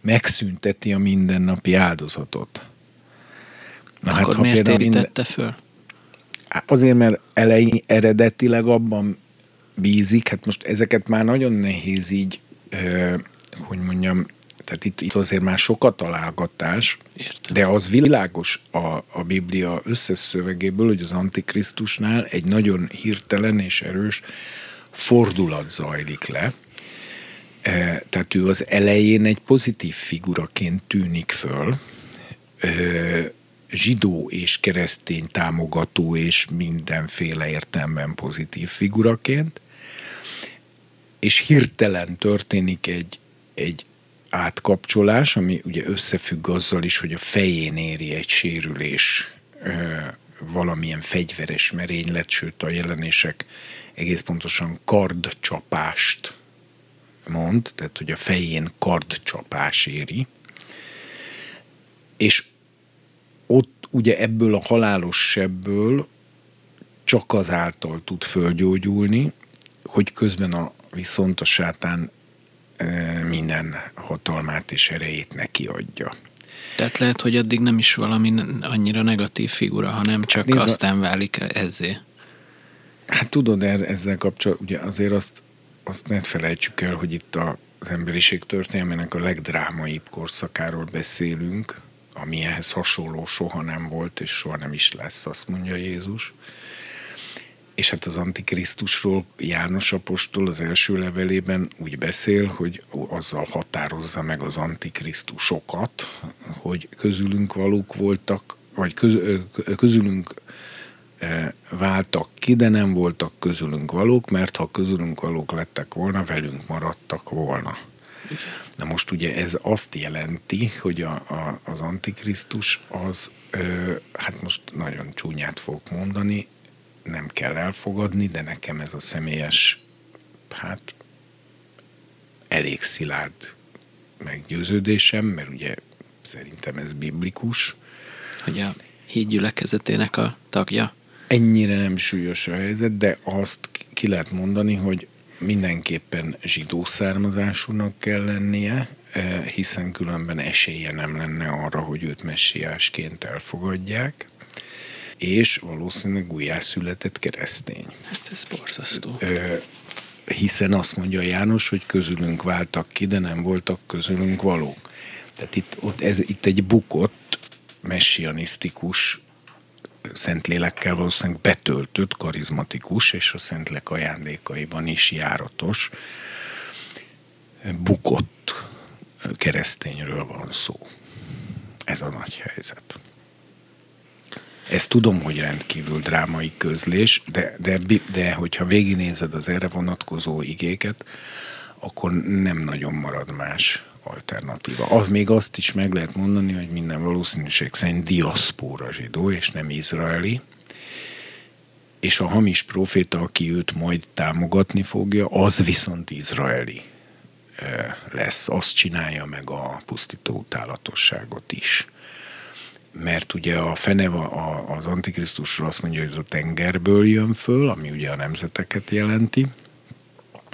megszünteti a mindennapi áldozatot. Na, hát, Akkor hát, miért érítette minden... föl? Azért, mert elején eredetileg abban bízik, hát most ezeket már nagyon nehéz így, hogy mondjam, tehát itt, itt azért már sokat találgatás, Értem. de az világos a, a Biblia összes szövegéből, hogy az Antikrisztusnál egy nagyon hirtelen és erős fordulat zajlik le. E, tehát ő az elején egy pozitív figuraként tűnik föl, e, zsidó és keresztény támogató és mindenféle értelemben pozitív figuraként, és hirtelen történik egy, egy átkapcsolás, ami ugye összefügg azzal is, hogy a fején éri egy sérülés valamilyen fegyveres merénylet, sőt a jelenések egész pontosan kardcsapást mond, tehát hogy a fején kardcsapás éri. És ott ugye ebből a halálos sebből csak azáltal tud fölgyógyulni, hogy közben a, viszont a sátán minden hatalmát és erejét neki adja. Tehát lehet, hogy addig nem is valami annyira negatív figura, hanem csak hát aztán válik ezzé. Hát tudod, ezzel kapcsolatban ugye azért azt, azt ne felejtsük el, hogy itt a, az emberiség történelmének a legdrámaibb korszakáról beszélünk, ami ehhez hasonló soha nem volt, és soha nem is lesz, azt mondja Jézus és hát az Antikrisztusról János Apostol az első levelében úgy beszél, hogy azzal határozza meg az Antikrisztusokat, hogy közülünk valók voltak, vagy köz, közülünk váltak ki, de nem voltak közülünk valók, mert ha közülünk valók lettek volna, velünk maradtak volna. Na most ugye ez azt jelenti, hogy a, a, az Antikrisztus az, ö, hát most nagyon csúnyát fogok mondani, nem kell elfogadni, de nekem ez a személyes, hát elég szilárd meggyőződésem, mert ugye szerintem ez biblikus. Hogy a híd gyülekezetének a tagja? Ennyire nem súlyos a helyzet, de azt ki lehet mondani, hogy mindenképpen zsidó származásúnak kell lennie, eh, hiszen különben esélye nem lenne arra, hogy őt messiásként elfogadják és valószínűleg újjászületett keresztény. Hát ez borzasztó. Ö, hiszen azt mondja János, hogy közülünk váltak ki, de nem voltak közülünk valók. Tehát itt, ott ez, itt egy bukott, messianisztikus, szentlélekkel valószínűleg betöltött, karizmatikus, és a szentlek ajándékaiban is járatos, bukott keresztényről van szó. Ez a nagy helyzet. Ezt tudom, hogy rendkívül drámai közlés, de, de, de hogyha végignézed az erre vonatkozó igéket, akkor nem nagyon marad más alternatíva. Az még azt is meg lehet mondani, hogy minden valószínűség szerint diaszpóra zsidó, és nem izraeli, és a hamis proféta, aki őt majd támogatni fogja, az viszont izraeli lesz. Azt csinálja meg a pusztító utálatosságot is mert ugye a fene az Antikrisztusról azt mondja, hogy ez a tengerből jön föl, ami ugye a nemzeteket jelenti,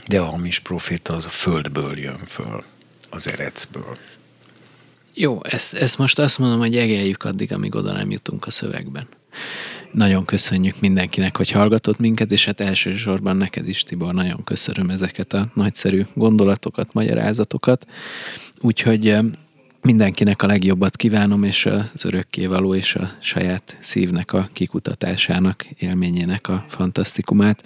de a hamis proféta az a földből jön föl, az erecből. Jó, ezt, ezt most azt mondom, hogy egeljük addig, amíg oda nem jutunk a szövegben. Nagyon köszönjük mindenkinek, hogy hallgatott minket, és hát elsősorban neked is, Tibor, nagyon köszönöm ezeket a nagyszerű gondolatokat, magyarázatokat. Úgyhogy Mindenkinek a legjobbat kívánom, és az örökkévaló és a saját szívnek a kikutatásának, élményének a fantasztikumát.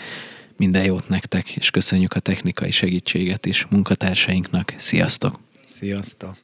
Minden jót nektek, és köszönjük a technikai segítséget is munkatársainknak. Sziasztok! Sziasztok!